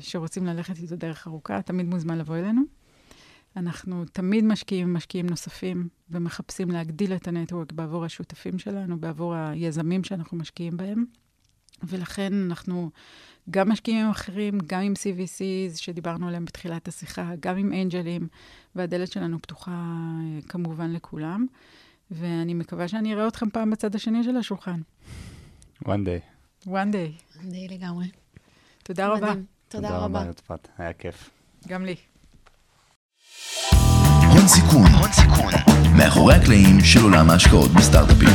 שרוצים ללכת איתו דרך ארוכה, תמיד מוזמן לבוא אלינו. אנחנו תמיד משקיעים משקיעים נוספים ומחפשים להגדיל את הנטוורק בעבור השותפים שלנו, בעבור היזמים שאנחנו משקיעים בהם. ולכן אנחנו גם משקיעים עם אחרים, גם עם CVCs שדיברנו עליהם בתחילת השיחה, גם עם אנג'לים, והדלת שלנו פתוחה אה, כמובן לכולם. ואני מקווה שאני אראה אתכם פעם בצד השני של השולחן. one day. one day. one day לגמרי. תודה רבה. מדהים. תודה רבה. תודה רבה, יוטפת, היה כיף. גם לי. הון סיכון, הון סיכון, מאחורי הקלעים של עולם ההשקעות בסטארט-אפים.